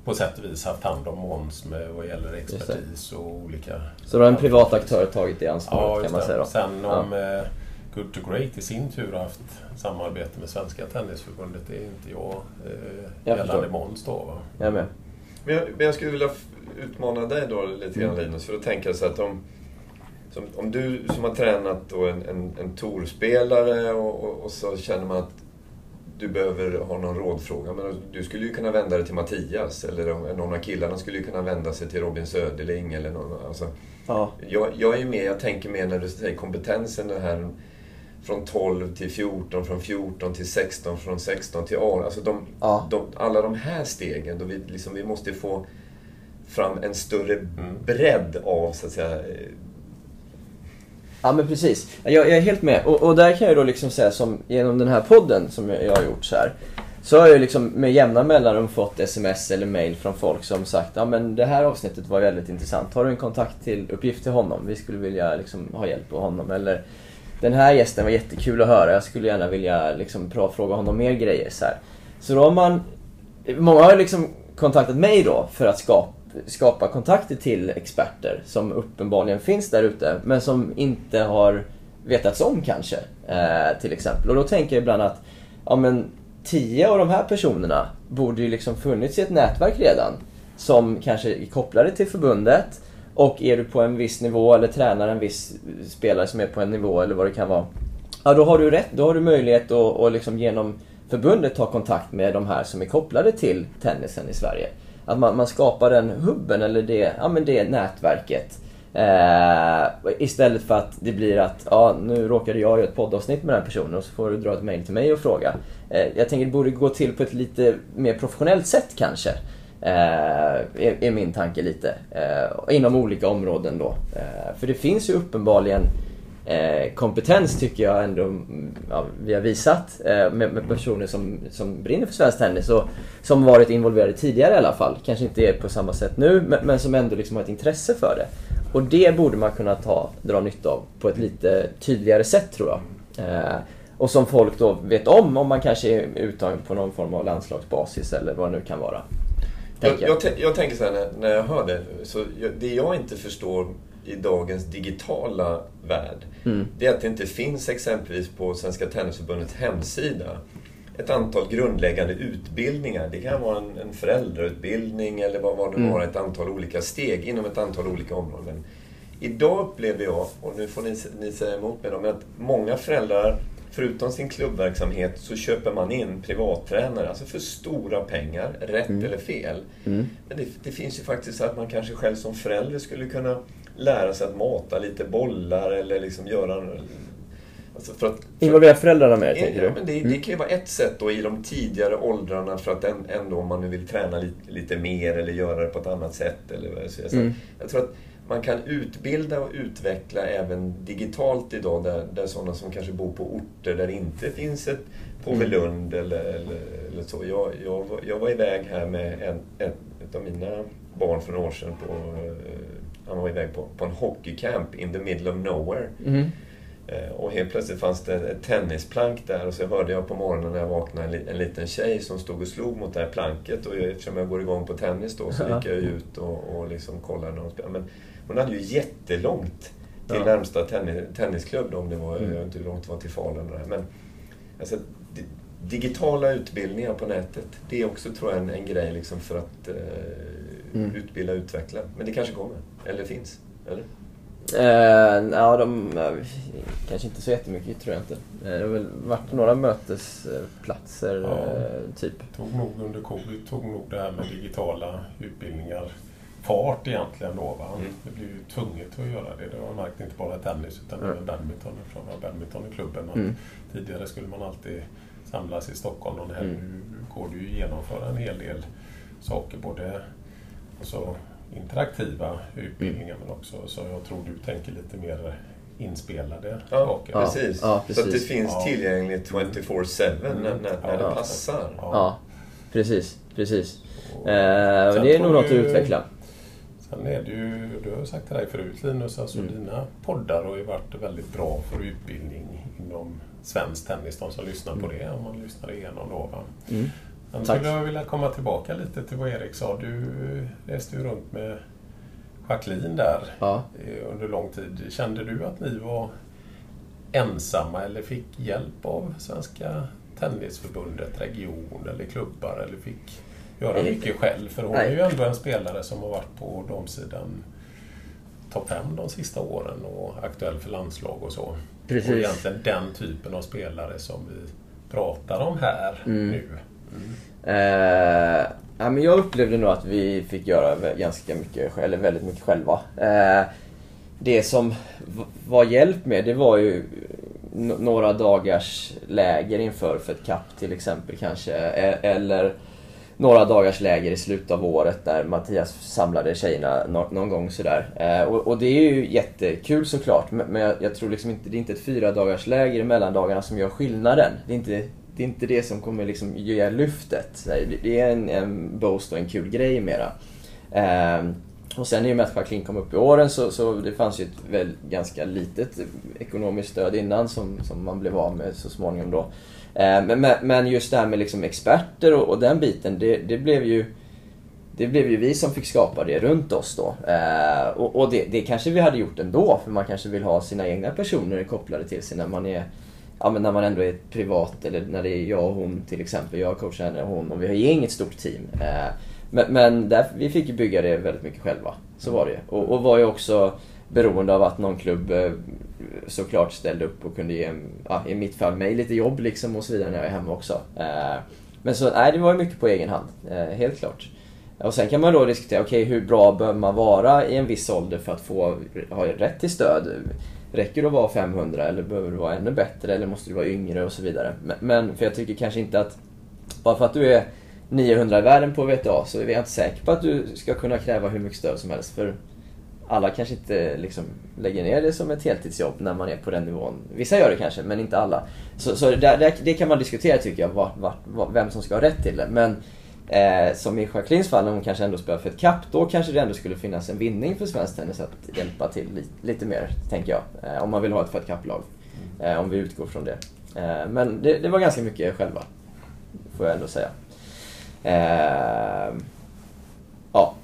på sätt och vis haft hand om Måns med vad gäller expertis och olika... Så då har en privat aktör tagit det Ja, ansvaret just kan man det. säga då. Sen om eh, Good to Great i sin tur har haft samarbete med Svenska Tennisförbundet, det är inte jag eh, Jag gällande. Måns då. Va? Jag med. Men jag, men jag skulle vilja utmana dig då lite grann Mm. Linus, för att tänka så att om, som, om du som har tränat då en, en, en tourspelare och, och, och så känner man att du behöver ha någon rådfråga. Men du skulle ju kunna vända dig till Mattias eller någon av killarna skulle ju kunna vända sig till Robin Söderling eller någon. Alltså, Ja. jag, jag är med, jag tänker mer när du säger kompetensen det här från 12 till 14, från 14 till 16, från 16 till 18. Alltså de, Ja. de, alla de här stegen, då vi, liksom, vi måste få fram en större bredd av, så att säga, Ja men precis. Jag, jag är helt med. Och, och där kan jag då liksom säga som genom den här podden som jag, jag har gjort så här. Så har jag liksom med jämna mellanrum fått sms eller mail från folk som sagt ja men det här avsnittet var väldigt intressant. Har du en kontakt till uppgift till honom? Vi skulle vilja liksom ha hjälp av honom. Eller den här gästen var jättekul att höra. Jag skulle gärna vilja liksom fråga honom mer grejer. Så, här. så då har man... Många har liksom kontaktat mig då för att skapa, skapa kontakter till experter som uppenbarligen finns där ute men som inte har vetats om kanske. Eh, till exempel. Och då tänker jag ibland att ja, men, tio av de här personerna borde ju liksom funnits i ett nätverk redan. Som kanske är kopplade till förbundet. Och är du på en viss nivå eller tränar en viss spelare som är på en nivå eller vad det kan vara. Ja, då har du rätt. Då har du möjlighet att och liksom genom förbundet ta kontakt med de här som är kopplade till tennisen i Sverige. Att man, man skapar den hubben eller det, ja, men det nätverket. Eh, istället för att det blir att, ja nu råkade jag göra ett poddavsnitt med den här personen och så får du dra ett mail till mig och fråga. Eh, jag tänker det borde gå till på ett lite mer professionellt sätt kanske. Eh, är, är min tanke lite. Eh, inom olika områden då. Eh, för det finns ju uppenbarligen eh, kompetens tycker jag ändå ja, vi har visat eh, med, med personer som, som brinner för svensk tennis och som varit involverade tidigare i alla fall. Kanske inte är på samma sätt nu men, men som ändå liksom har ett intresse för det. Och det borde man kunna ta, dra nytta av på ett lite tydligare sätt tror jag. Eh, och som folk då vet om om man kanske är uttagen på någon form av landslagsbasis eller vad det nu kan vara. Jag, Tänker jag, jag tänker så här när, när jag hör det. Så det jag inte förstår i dagens digitala värld. Mm. Det är att det inte finns exempelvis på Svenska Tennisförbundets hemsida ett antal grundläggande utbildningar. Det kan vara en, en föräldrautbildning eller vad, vad det Mm. var, ett antal olika steg inom ett antal olika områden. Idag upplever jag, och nu får ni, ni säga emot mig då, men att många föräldrar, förutom sin klubbverksamhet, så köper man in privattränare, alltså för stora pengar, rätt eller fel. Mm. Men det, det finns ju faktiskt så att man kanske själv som förälder skulle kunna lära sig att mata lite bollar eller liksom göra... Alltså för att, för Involvera föräldrarna mer, Ja, tänker ja, du? Mm. men det, det kan ju vara ett sätt då i de tidigare åldrarna för att en- ändå om man nu vill träna lite, lite mer eller göra det på ett annat sätt. Eller säger. Så Mm. Jag tror att man kan utbilda och utveckla även digitalt idag där, där sådana som kanske bor på orter där det inte finns ett Påvelund eller, eller, eller så. Jag, jag, jag var iväg här med en, en av mina barn för några år sedan. På, eh, han var iväg på, på en hockeycamp in the middle of nowhere. Eh, Och helt plötsligt fanns det ett tennisplank där och så hörde jag på morgonen när jag vaknade en, li- en liten tjej som stod och slog mot det här planket. Och eftersom jag går igång på tennis då så gick jag ut och, och liksom kollade när hon spelade. Men hon hade ju jättelångt till Ja. närmsta tennis, tennisklubb då, om det var, Mm. jag vet inte hur långt det var till Falun. här. Men alltså, di- digitala utbildningar på nätet, det är också tror jag en, en grej liksom för att eh, Mm. utbilda och utveckla. Men det kanske kommer, eller finns. Eller? Eh, ja, de... eh, kanske inte så jättemycket, tror jag inte. Eh, det har väl varit några mötesplatser, Ja. eh, typ. tog nog under covid tog nog det här med digitala utbildningar fart egentligen då. Va? Mm. Det blev ju tvunget att göra det. Det har jag märkt inte bara tennis utan Mm. även badminton eftersom jag har badminton i klubben. Att Mm. Tidigare skulle man alltid samlas i Stockholm någon helg. Mm. Nu går det ju att genomföra en hel del saker. Både alltså, interaktiva utbildningar men också så jag tror du tänker lite mer inspelade Ja, saker. Ja. precis. ja, Så att det precis. finns Ja. tillgängligt 24-7 när, när, när Ja. det passar. Ja, precis. Precis. Och Eh, det är nog något att utveckla. Sen är det ju, du har ju sagt till dig förut Linus, alltså Mm. dina poddar har ju varit väldigt bra för utbildning inom svensk tennis, de som lyssnar på det, om man lyssnar igenom då. Va? Mm. Sen Tack. skulle jag vilja komma tillbaka lite till vad Erik sa. Du reste ju runt med Jacqueline där Ja. under lång tid. Kände du att ni var ensamma eller fick hjälp av Svenska Tennisförbundet, region eller klubbar eller fick göra mycket själv? För hon Nej. är ju ändå en spelare som har varit på damsidan topp 5 de sista åren och aktuell för landslag och så. Precis. Och egentligen den typen av spelare som vi pratar om här Mm. nu. Eh, ja, men jag upplevde nog att vi fick göra ganska mycket, eller väldigt mycket själva. Eh, det som var hjälp med, det var ju några dagars läger inför för ett kapp till exempel kanske. E- eller några dagars läger i slutet av året där Mattias samlade tjejerna någon gång sådär. Eh, och, det är ju jättekul såklart, men, jag tror liksom inte, det är inte ett fyra dagars läger i mellandagarna som gör skillnaden. Det är inte det, är inte det som kommer liksom ge lyftet. Det- är en, en boost och en kul grej mera. Eh, och sen i och med att Jacqueline kom upp i åren så, så det fanns ju ett väl ganska litet ekonomiskt stöd innan som, som man blev av med så småningom då. Eh, men, men- men just det här med liksom experter och, och den biten, det, det blev ju det blev ju vi som fick skapa det runt oss då. Eh, och och det, det kanske vi hade gjort ändå, för man kanske vill ha sina egna personer kopplade till sig när man är Ja men när man ändå är privat eller när det är jag och hon till exempel. Jag coachar henne och hon och vi har inget stort team. Eh, men men där, vi fick ju bygga det väldigt mycket själva. Så var det och, och var ju också beroende av att någon klubb eh, såklart ställde upp och kunde ge, ja, i mitt fall, mig lite jobb liksom och så vidare när jag är hemma också. Eh, men så, nej det var ju mycket på egen hand, helt klart. Och sen kan man då diskutera, okej hur bra behöver man vara i en viss ålder för att få ha rätt till stöd? Räcker det att vara 500 eller behöver du vara ännu bättre eller måste du vara yngre och så vidare? Men, för jag tycker kanske inte att bara för att du är 900 i världen på VTA så är jag inte säker på att du ska kunna kräva hur mycket stöd som helst. För alla kanske inte liksom lägger ner det som ett heltidsjobb när man är på den nivån. Vissa gör det kanske, men inte alla. Så, så där, där, det kan man diskutera tycker jag, vart, vart, vem som ska ha rätt till det. Men eh, som i Jacquelines fall, när hon kanske ändå spelar för ett kapp, då kanske det ändå skulle finnas en vinning för svensk tennis att hjälpa till li, lite mer, tänker jag. Eh, om man vill ha ett för ett kapplag. Eh, om vi utgår från det. Eh, men det, det var ganska mycket själva, får jag ändå säga. Eh, ja.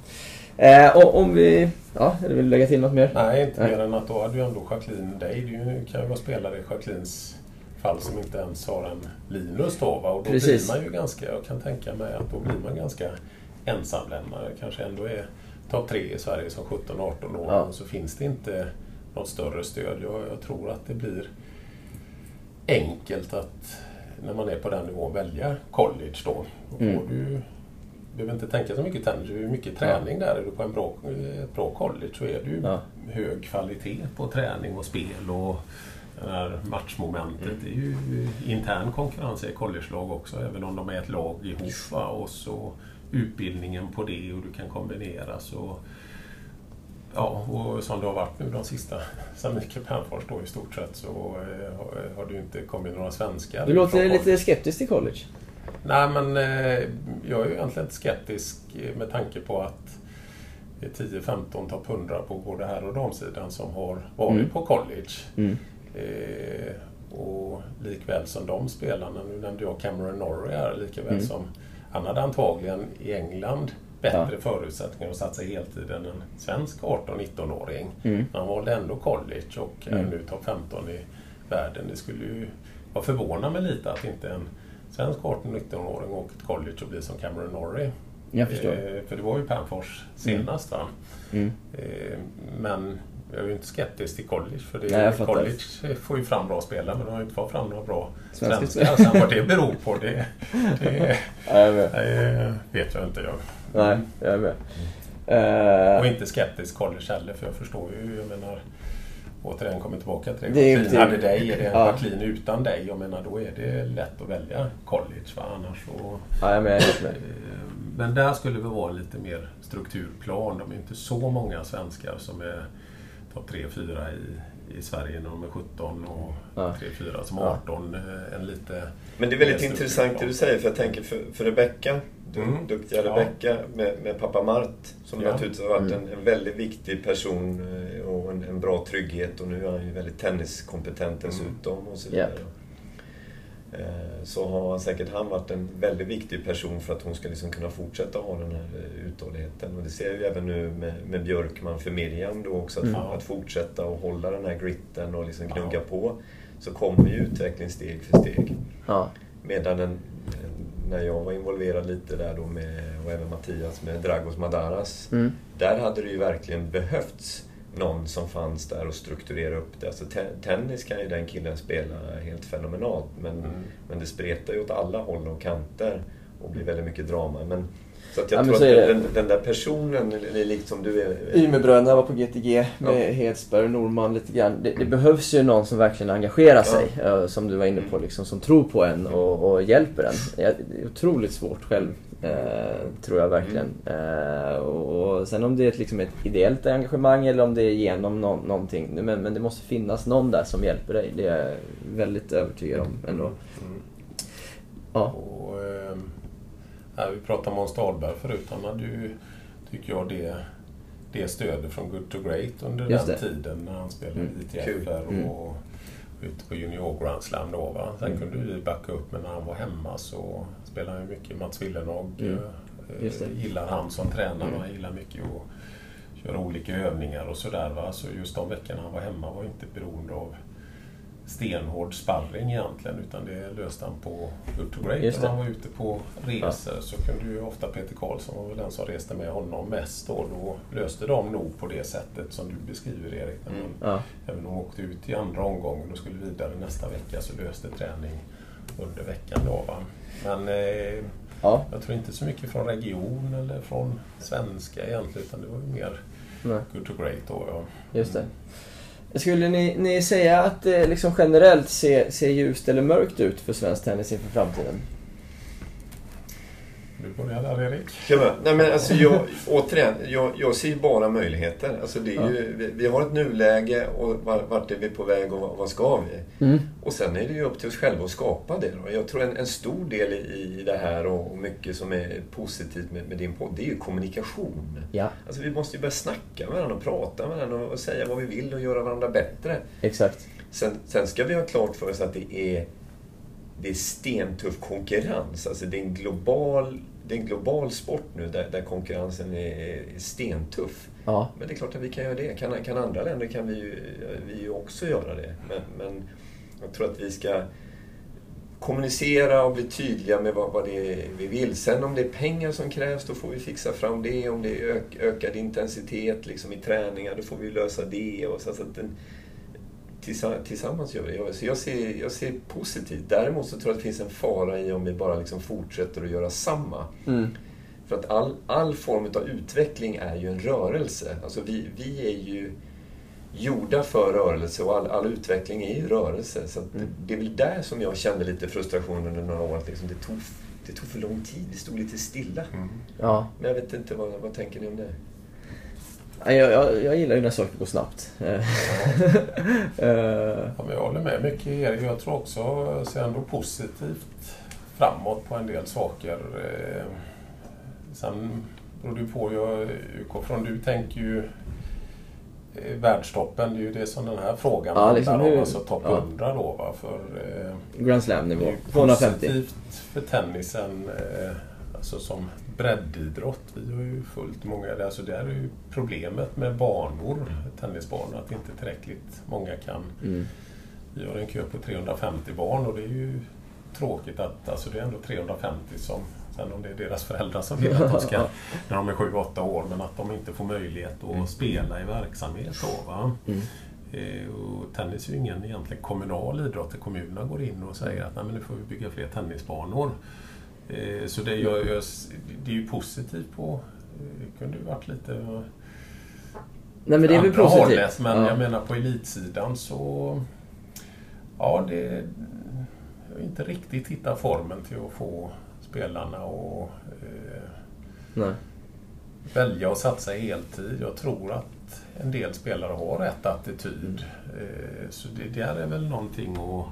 Eh, och om vi... Ja, eller vill du lägga till något mer? Nej, inte mer än att då hade ju ändå Jacqueline dig. Du kan ju vara spelare i Jacquelines fall som inte ens har en Linus då. Va? Och då Precis. blir man ju ganska, jag kan tänka mig att då blir man ganska ensamlämnare. Kanske ändå är topp tre i Sverige som 17-18 år Ja. och så finns det inte något större stöd. Jag, jag tror att det blir enkelt att när man är på den nivån välja college då. Då Mm. du behöver inte tänka så mycket tennis, det är mycket träning där. Är du på en bra, ett bra college så är det ju Ja. hög kvalitet på träning och spel och det här matchmomentet. Det är ju intern konkurrens i collegelag också, även om de är ett lag ihop. Va? Och så utbildningen på det och du kan kombinera. Så, ja, och som det har varit nu de sista, sen Mikael Pernfors då i stort sett så eh, har, har det ju inte kommit några svenskar. Du låter lite skeptisk till college. Nej, men eh, jag är ju egentligen inte skeptisk med tanke på att det är 10-15 topp 100 på både här och damsidan som har varit Mm. på college. Mm. Eh, och likväl som de spelarna, nu nämnde jag Cameron Norrie här, likaväl Mm. som han hade antagligen i England bättre förutsättningar att satsa heltid än en svensk 18-19-åring. Mm. Han valde ändå college och är Mm. nu topp 15 i världen. Det skulle ju vara förvåna mig lite att inte en svensk 18-19-åring åker till college och blir som Cameron Norrie. Jag förstår. Eh, för det var ju Pernfors senast va? Mm. Eh, men jag är ju inte skeptisk till college för det Nej, college får ju fram bra spelare men de har ju inte fått fram några bra Svenska svenskar. Sen vad det beror på det, det Ja, jag eh, vet jag inte jag. Nej, jag är med. Och Eh, inte skeptisk college heller för jag förstår ju, jag menar återigen kommer tillbaka till det. Det är hade dig, är det en Ja. Jacqueline utan dig? Jag menar då är det lätt att välja college va? annars så ja, jag med. Jag med. Men där skulle det vara lite mer strukturplan. De är inte så många svenskar som är topp 3-4 i, i Sverige när de är 17 och Ja. 3-4 som Ja. 18. eh, En lite Men det är väldigt intressant det du säger, för jag tänker för, för Rebecka, du, Mm. duktiga Ja. Rebecka med, med pappa Mart, som Ja. naturligtvis har varit Mm. en, en väldigt viktig person eh, och en, en bra trygghet och nu är han ju väldigt tenniskompetent dessutom och så vidare. Eh, Så har säkert han varit en väldigt viktig person för att hon ska liksom kunna fortsätta ha den här eh, uthålligheten. Och det ser jag ju även nu med, med Björkman för Miriam då också, att, Mm. att fortsätta och hålla den här gritten och liksom gnugga Ja. på. Så kommer ju utveckling steg för steg. Ja. Medan en, en, när jag var involverad lite där då med, och även Mattias med Dragos Madaras. Mm. Där hade det ju verkligen behövts någon som fanns där och strukturera upp det. Alltså te tennis kan ju den killen spela helt fenomenalt men, Mm. men det spretar ju åt alla håll och kanter och blir väldigt mycket drama. Men, så att jag Ja, tror så att är den, den där personen, eller likt som du är... Umeåbröderna var på GTG med Ja. Hedsberg och Norman lite grann. Det, det behövs ju någon som verkligen engagerar sig. eh, Som du var inne på, liksom, som tror på en och, och hjälper en. Ja, Det är otroligt svårt själv, eh, tror jag verkligen. Eh, och, och sen om det är ett, liksom ett ideellt engagemang eller om det är genom nå- någonting. Men, men det måste finnas någon där som hjälper dig. Det är jag väldigt övertygad om ändå. Mm. Ja. Och, eh, här, vi pratade om Måns Dahlberg förut. Han hade ju, tycker jag, det, det stödet från Good to Great under Just den det. tiden när han spelade Mm. ITF och Mm. ute på Junior Grand Slam då. Va? Sen Mm. kunde vi backa upp men när han var hemma så spelade han mycket. Mats Willenhag Mm. eh, det. gillar han som tränare. Mm. Han gillar mycket att köra olika övningar och sådär. Så just de veckorna han var hemma var inte beroende av stenhård sparring egentligen utan det löste han på Good to Great. När han var ute på resor så kunde ju ofta Peter Karlsson var väl den som reste med honom mest då. Då löste de nog på det sättet som du beskriver Erik. När man, Ja. Även om de åkte ut i andra omgången och skulle vidare nästa vecka så löste träning under veckan då. Va? Men eh, Ja. jag tror inte så mycket från region eller från svenska egentligen utan det var ju mer Nej. Good to Great då. Ja. Just det. Skulle ni, ni säga att det liksom generellt ser, ser ljust eller mörkt ut för svensk tennis inför framtiden? Du börjar där Erik. Börja? Nej men alltså jag, återigen, jag, jag ser ju bara möjligheter. Alltså det är Ja. ju, vi, vi har ett nuläge och var- vart är vi på väg och vad, vad ska vi? Mm. Och sen är det ju upp till oss själva att skapa det. Då. Jag tror en, en stor del i, i det här och, och mycket som är positivt med, med din podd, det är ju kommunikation. Ja, Alltså vi måste ju börja snacka med varandra och prata med varandra och, och säga vad vi vill och göra varandra bättre. exakt. Sen, sen ska vi ha klart för oss att det är, det är stentuff konkurrens. Alltså det är en global, det är en global sport nu där, där konkurrensen är, stentuff. Ja, Men det är klart att vi kan göra det. Kan, kan andra länder kan vi ju, vi ju också göra det. Men, men jag tror att vi ska kommunicera och bli tydliga med vad, vad det är vi vill. Sen om det är pengar som krävs, då får vi fixa fram det. Om det är ök, ökad intensitet liksom, i träningar, då får vi lösa det. Och så, så att den, tillsammans gör vi det. Så jag ser, jag ser positivt. Däremot så tror jag att det finns en fara i om vi bara liksom fortsätter att göra samma. Mm. För att all, all form av utveckling är ju en rörelse. Alltså vi, vi är ju gjorda för rörelse och all, all utveckling är ju rörelse. Så att Mm. det är väl där som jag kände lite frustration under några år. Att liksom det, tog, det tog för lång tid, vi stod lite stilla. Ja. Men jag vet inte, vad, vad tänker ni om det? Ja, Jag, jag, jag gillar ju när saker går snabbt. Eh, Ja, men jag håller med mycket Erik. Jag tror också, jag ser ändå positivt framåt på en del saker. Eh, Sen beror det på, jag utgår från, du tänker ju eh, världstoppen, det är ju det som den här frågan Ja, liksom handlar om. Alltså topp ja. 100 då va. För, Grand Slam-nivå. är ju 250. positivt för tennisen alltså som breddidrott. Vi har ju fullt många, alltså det är ju problemet med banor, tennisbanor, att inte tillräckligt många kan Mm. vi har en kö på 350 barn och det är ju tråkigt att alltså det är ändå 350 som Sen om det är deras föräldrar som vill att de ska, när de är 7-8 år, men att de inte får möjlighet att spela i verksamhet då. Va? Mm. Eh, och tennis är ju ingen egentligen kommunal idrott där kommunerna går in och säger att Nej, men nu får vi bygga fler tennisbanor. Eh, så det, jag, jag, det är ju positivt på... eh, Det kunde ju varit lite Nej men det är väl positivt. hållet, men ja. jag menar på elitsidan så... Ja, det... Jag har inte riktigt hittat formen till att få spelarna att eh, Nej. välja att satsa heltid. Jag tror att en del spelare har rätt attityd. Eh, så det där är väl någonting att...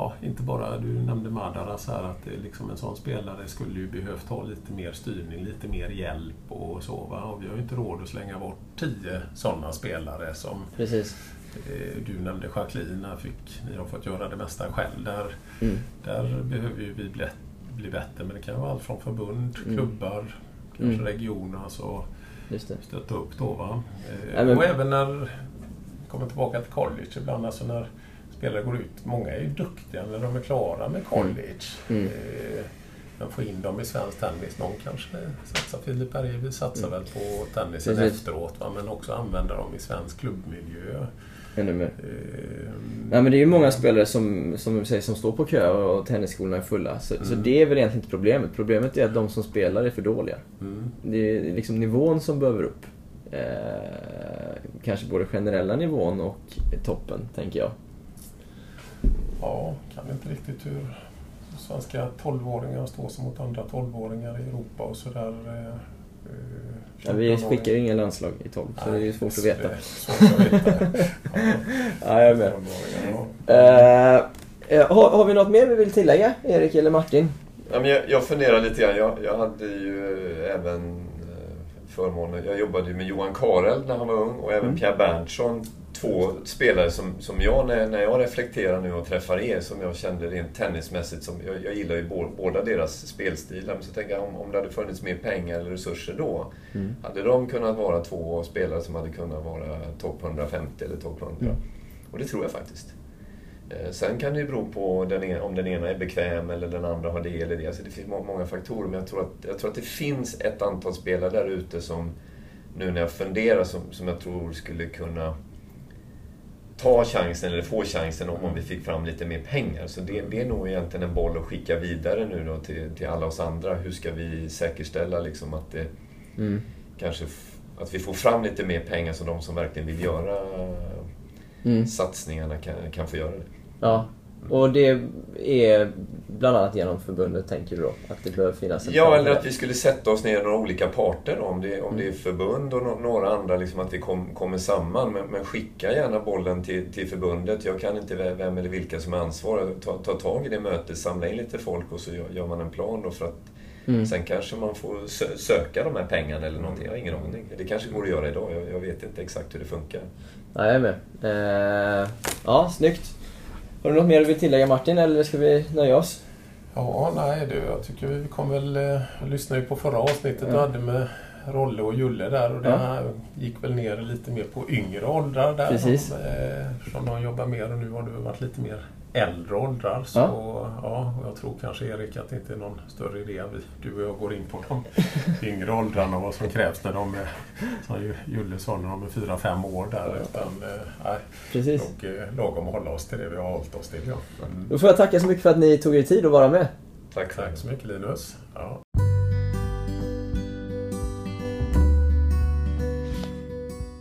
Ja, inte bara, du nämnde Madaras här, att liksom en sån spelare skulle ju behövt ha lite mer styrning, lite mer hjälp och så. Va? Och vi har ju inte råd att slänga bort tio sådana spelare som Precis. eh, du nämnde Jacqueline, fick, ni har fått göra det mesta själv. Där, Mm. där behöver ju vi bli, bli bättre, men det kan vara allt från förbund, Mm. klubbar, kanske Mm. regioner. Så Just det. stötta upp då. Va? Eh, men- Och även när, kommer tillbaka till college ibland, alltså när spelare går ut. Många är ju duktiga när de är klara med college. Mm. Eh, men få in dem i svensk tennis. Någon kanske satsar, Filip Bergevi satsar väl på tennisen Mm. Precis. efteråt. Va? Men också använda dem i svensk klubbmiljö. Ännu mer. Eh, Nej men det är ju många spelare som, som, säger, som står på kö och tennisskolorna är fulla. Så, så Mm. det är väl egentligen inte problemet. Problemet är att de som spelar är för dåliga. mm. Det är liksom nivån som behöver upp. Eh, kanske både generella nivån och toppen, tänker jag. Ja, kan inte riktigt hur svenska 12-åringar står sig mot andra 12-åringar i Europa och sådär. eh, eh, Ja, vi 14-åringar. skickar ju inga landslag i 12, så det är ju svårt att veta. Svårt att veta. Ja, Ja, jag är med. 12-åringar, ja. Eh, har, har vi något mer vi vill tillägga, Erik eller Martin? Ja, men jag, jag funderar lite grann. Jag, jag hade ju även förmånen... Jag jobbade med Johan Karel när han var ung och även Mm. Pierre Berntsson. Två spelare som, som jag, när, när jag reflekterar nu och träffar er, som jag kände rent tennismässigt. Som, jag, jag gillar ju bå- båda deras spelstilar. Men så tänker jag om, om det hade funnits mer pengar eller resurser då. Mm. Hade de kunnat vara två spelare som hade kunnat vara topp 150 eller topp 100? Mm. Och det tror jag faktiskt. Eh, Sen kan det ju bero på den ena, om den ena är bekväm eller den andra har det eller det. Alltså det finns må- många faktorer. Men jag tror, att, jag tror att det finns ett antal spelare där ute som, nu när jag funderar, som, som jag tror skulle kunna ta chansen eller få chansen om, om vi fick fram lite mer pengar. Så det, det är nog egentligen en boll att skicka vidare nu då till, till alla oss andra. Hur ska vi säkerställa liksom att det Mm. kanske att vi får fram lite mer pengar så de som verkligen vill göra Mm. satsningarna kan, kan få göra det. Ja. Och det är bland annat genom förbundet, tänker du då? Att det behöver finnas Ja, eller att vi skulle sätta oss ner några olika parter, om det, om det Mm. är förbund och några andra, liksom att vi kom, kommer samman. Men, men skicka gärna bollen till, till förbundet. Jag kan inte ve- vem eller vilka som är ansvariga. Ta, ta tag i det mötet, samla in lite folk och så gör, gör man en plan då för att Mm. Sen kanske man får sö- söka de här pengarna eller någonting. Jag har ingen aning. Det kanske går att göra idag. Jag, jag vet inte exakt hur det funkar. Ja, jag är med. Eh, ja, snyggt. Har du något mer du vill tillägga Martin, eller ska vi nöja oss? Ja, nej du, jag tycker vi kom väl... eh, Jag lyssnade ju på förra avsnittet du Ja. hade med Rolle och Julle där och det Ja. här gick väl ner lite mer på yngre åldrar där. Precis. Eh, Eftersom de jobbar mer och nu har du varit lite mer äldre åldrar så ja. jag tror kanske Erik att det inte är någon större idé att du och jag går in på de yngre åldrarna och vad som krävs när de är, som Julle sa, när de är 4-5 år där. Utan, nej, Precis. Nog eh, lagom att hålla oss till det vi har hållit oss till. Ja. Men, Då får jag tacka så mycket för att ni tog er tid att vara med. Tack tack så mycket Linus. Ja.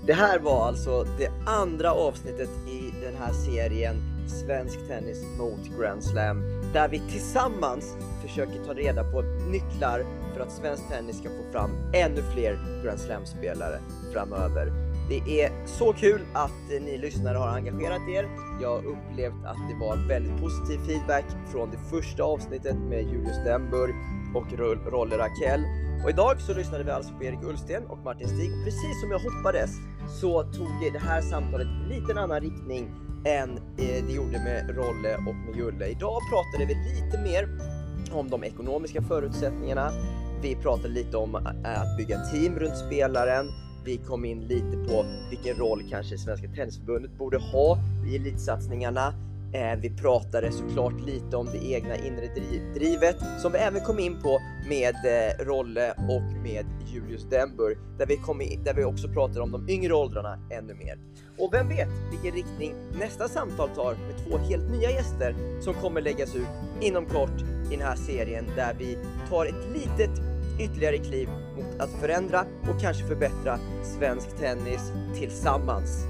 Det här var alltså det andra avsnittet i den här serien Svensk Tennis mot Grand Slam där vi tillsammans försöker ta reda på nycklar för att svensk tennis ska få fram ännu fler Grand Slam-spelare framöver. Det är så kul att eh, ni lyssnare har engagerat er. Jag har upplevt att det var väldigt positiv feedback från det första avsnittet med Julius Denburg och Rolle Rakell. Och idag så lyssnade vi alltså på Erik Ullsten och Martin Stig. Precis som jag hoppades så tog det här samtalet lite en annan riktning än eh, det gjorde med Rolle och med Julle. Idag pratade vi lite mer om de ekonomiska förutsättningarna. Vi pratade lite om eh, att bygga team runt spelaren. Vi kom in lite på vilken roll kanske Svenska Tennisförbundet borde ha i elitsatsningarna. Eh, vi pratade såklart lite om det egna inre drivet som vi även kom in på med eh, Rolle och med Julius Denburg där vi, kom in, där vi också pratade om de yngre åldrarna ännu mer. Och vem vet vilken riktning nästa samtal tar med två helt nya gäster som kommer läggas ut inom kort i den här serien där vi tar ett litet ytterligare kliv mot att förändra och kanske förbättra svensk tennis tillsammans.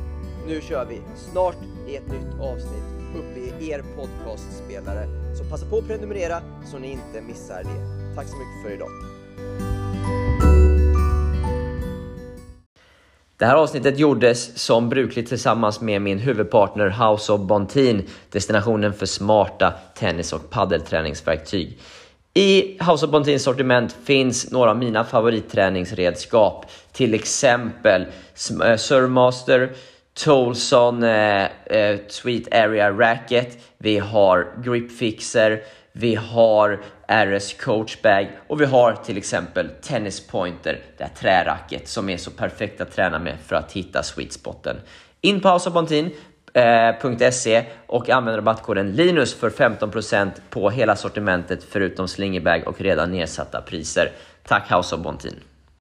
Nu kör vi snart i ett nytt avsnitt uppe i er podcastspelare. Så passa på att prenumerera så ni inte missar det. Tack så mycket för idag. Det här avsnittet gjordes som brukligt tillsammans med min huvudpartner House of Bontin, destinationen för smarta tennis och paddelträningsverktyg. I House of Bontins sortiment finns några av mina favoritträningsredskap, till exempel Sm- eh, Surmaster, Tolson eh, eh, Sweet Area Racket, vi har Grip Fixer, vi har RS Coachbag och vi har till exempel Tennis Pointer, det här träracket som är så perfekt att träna med för att hitta sweet spoten. In på houseofbontin.se eh, och använd rabattkoden LINUS för 15% på hela sortimentet förutom slingerbag och redan nedsatta priser. Tack House of Bontin!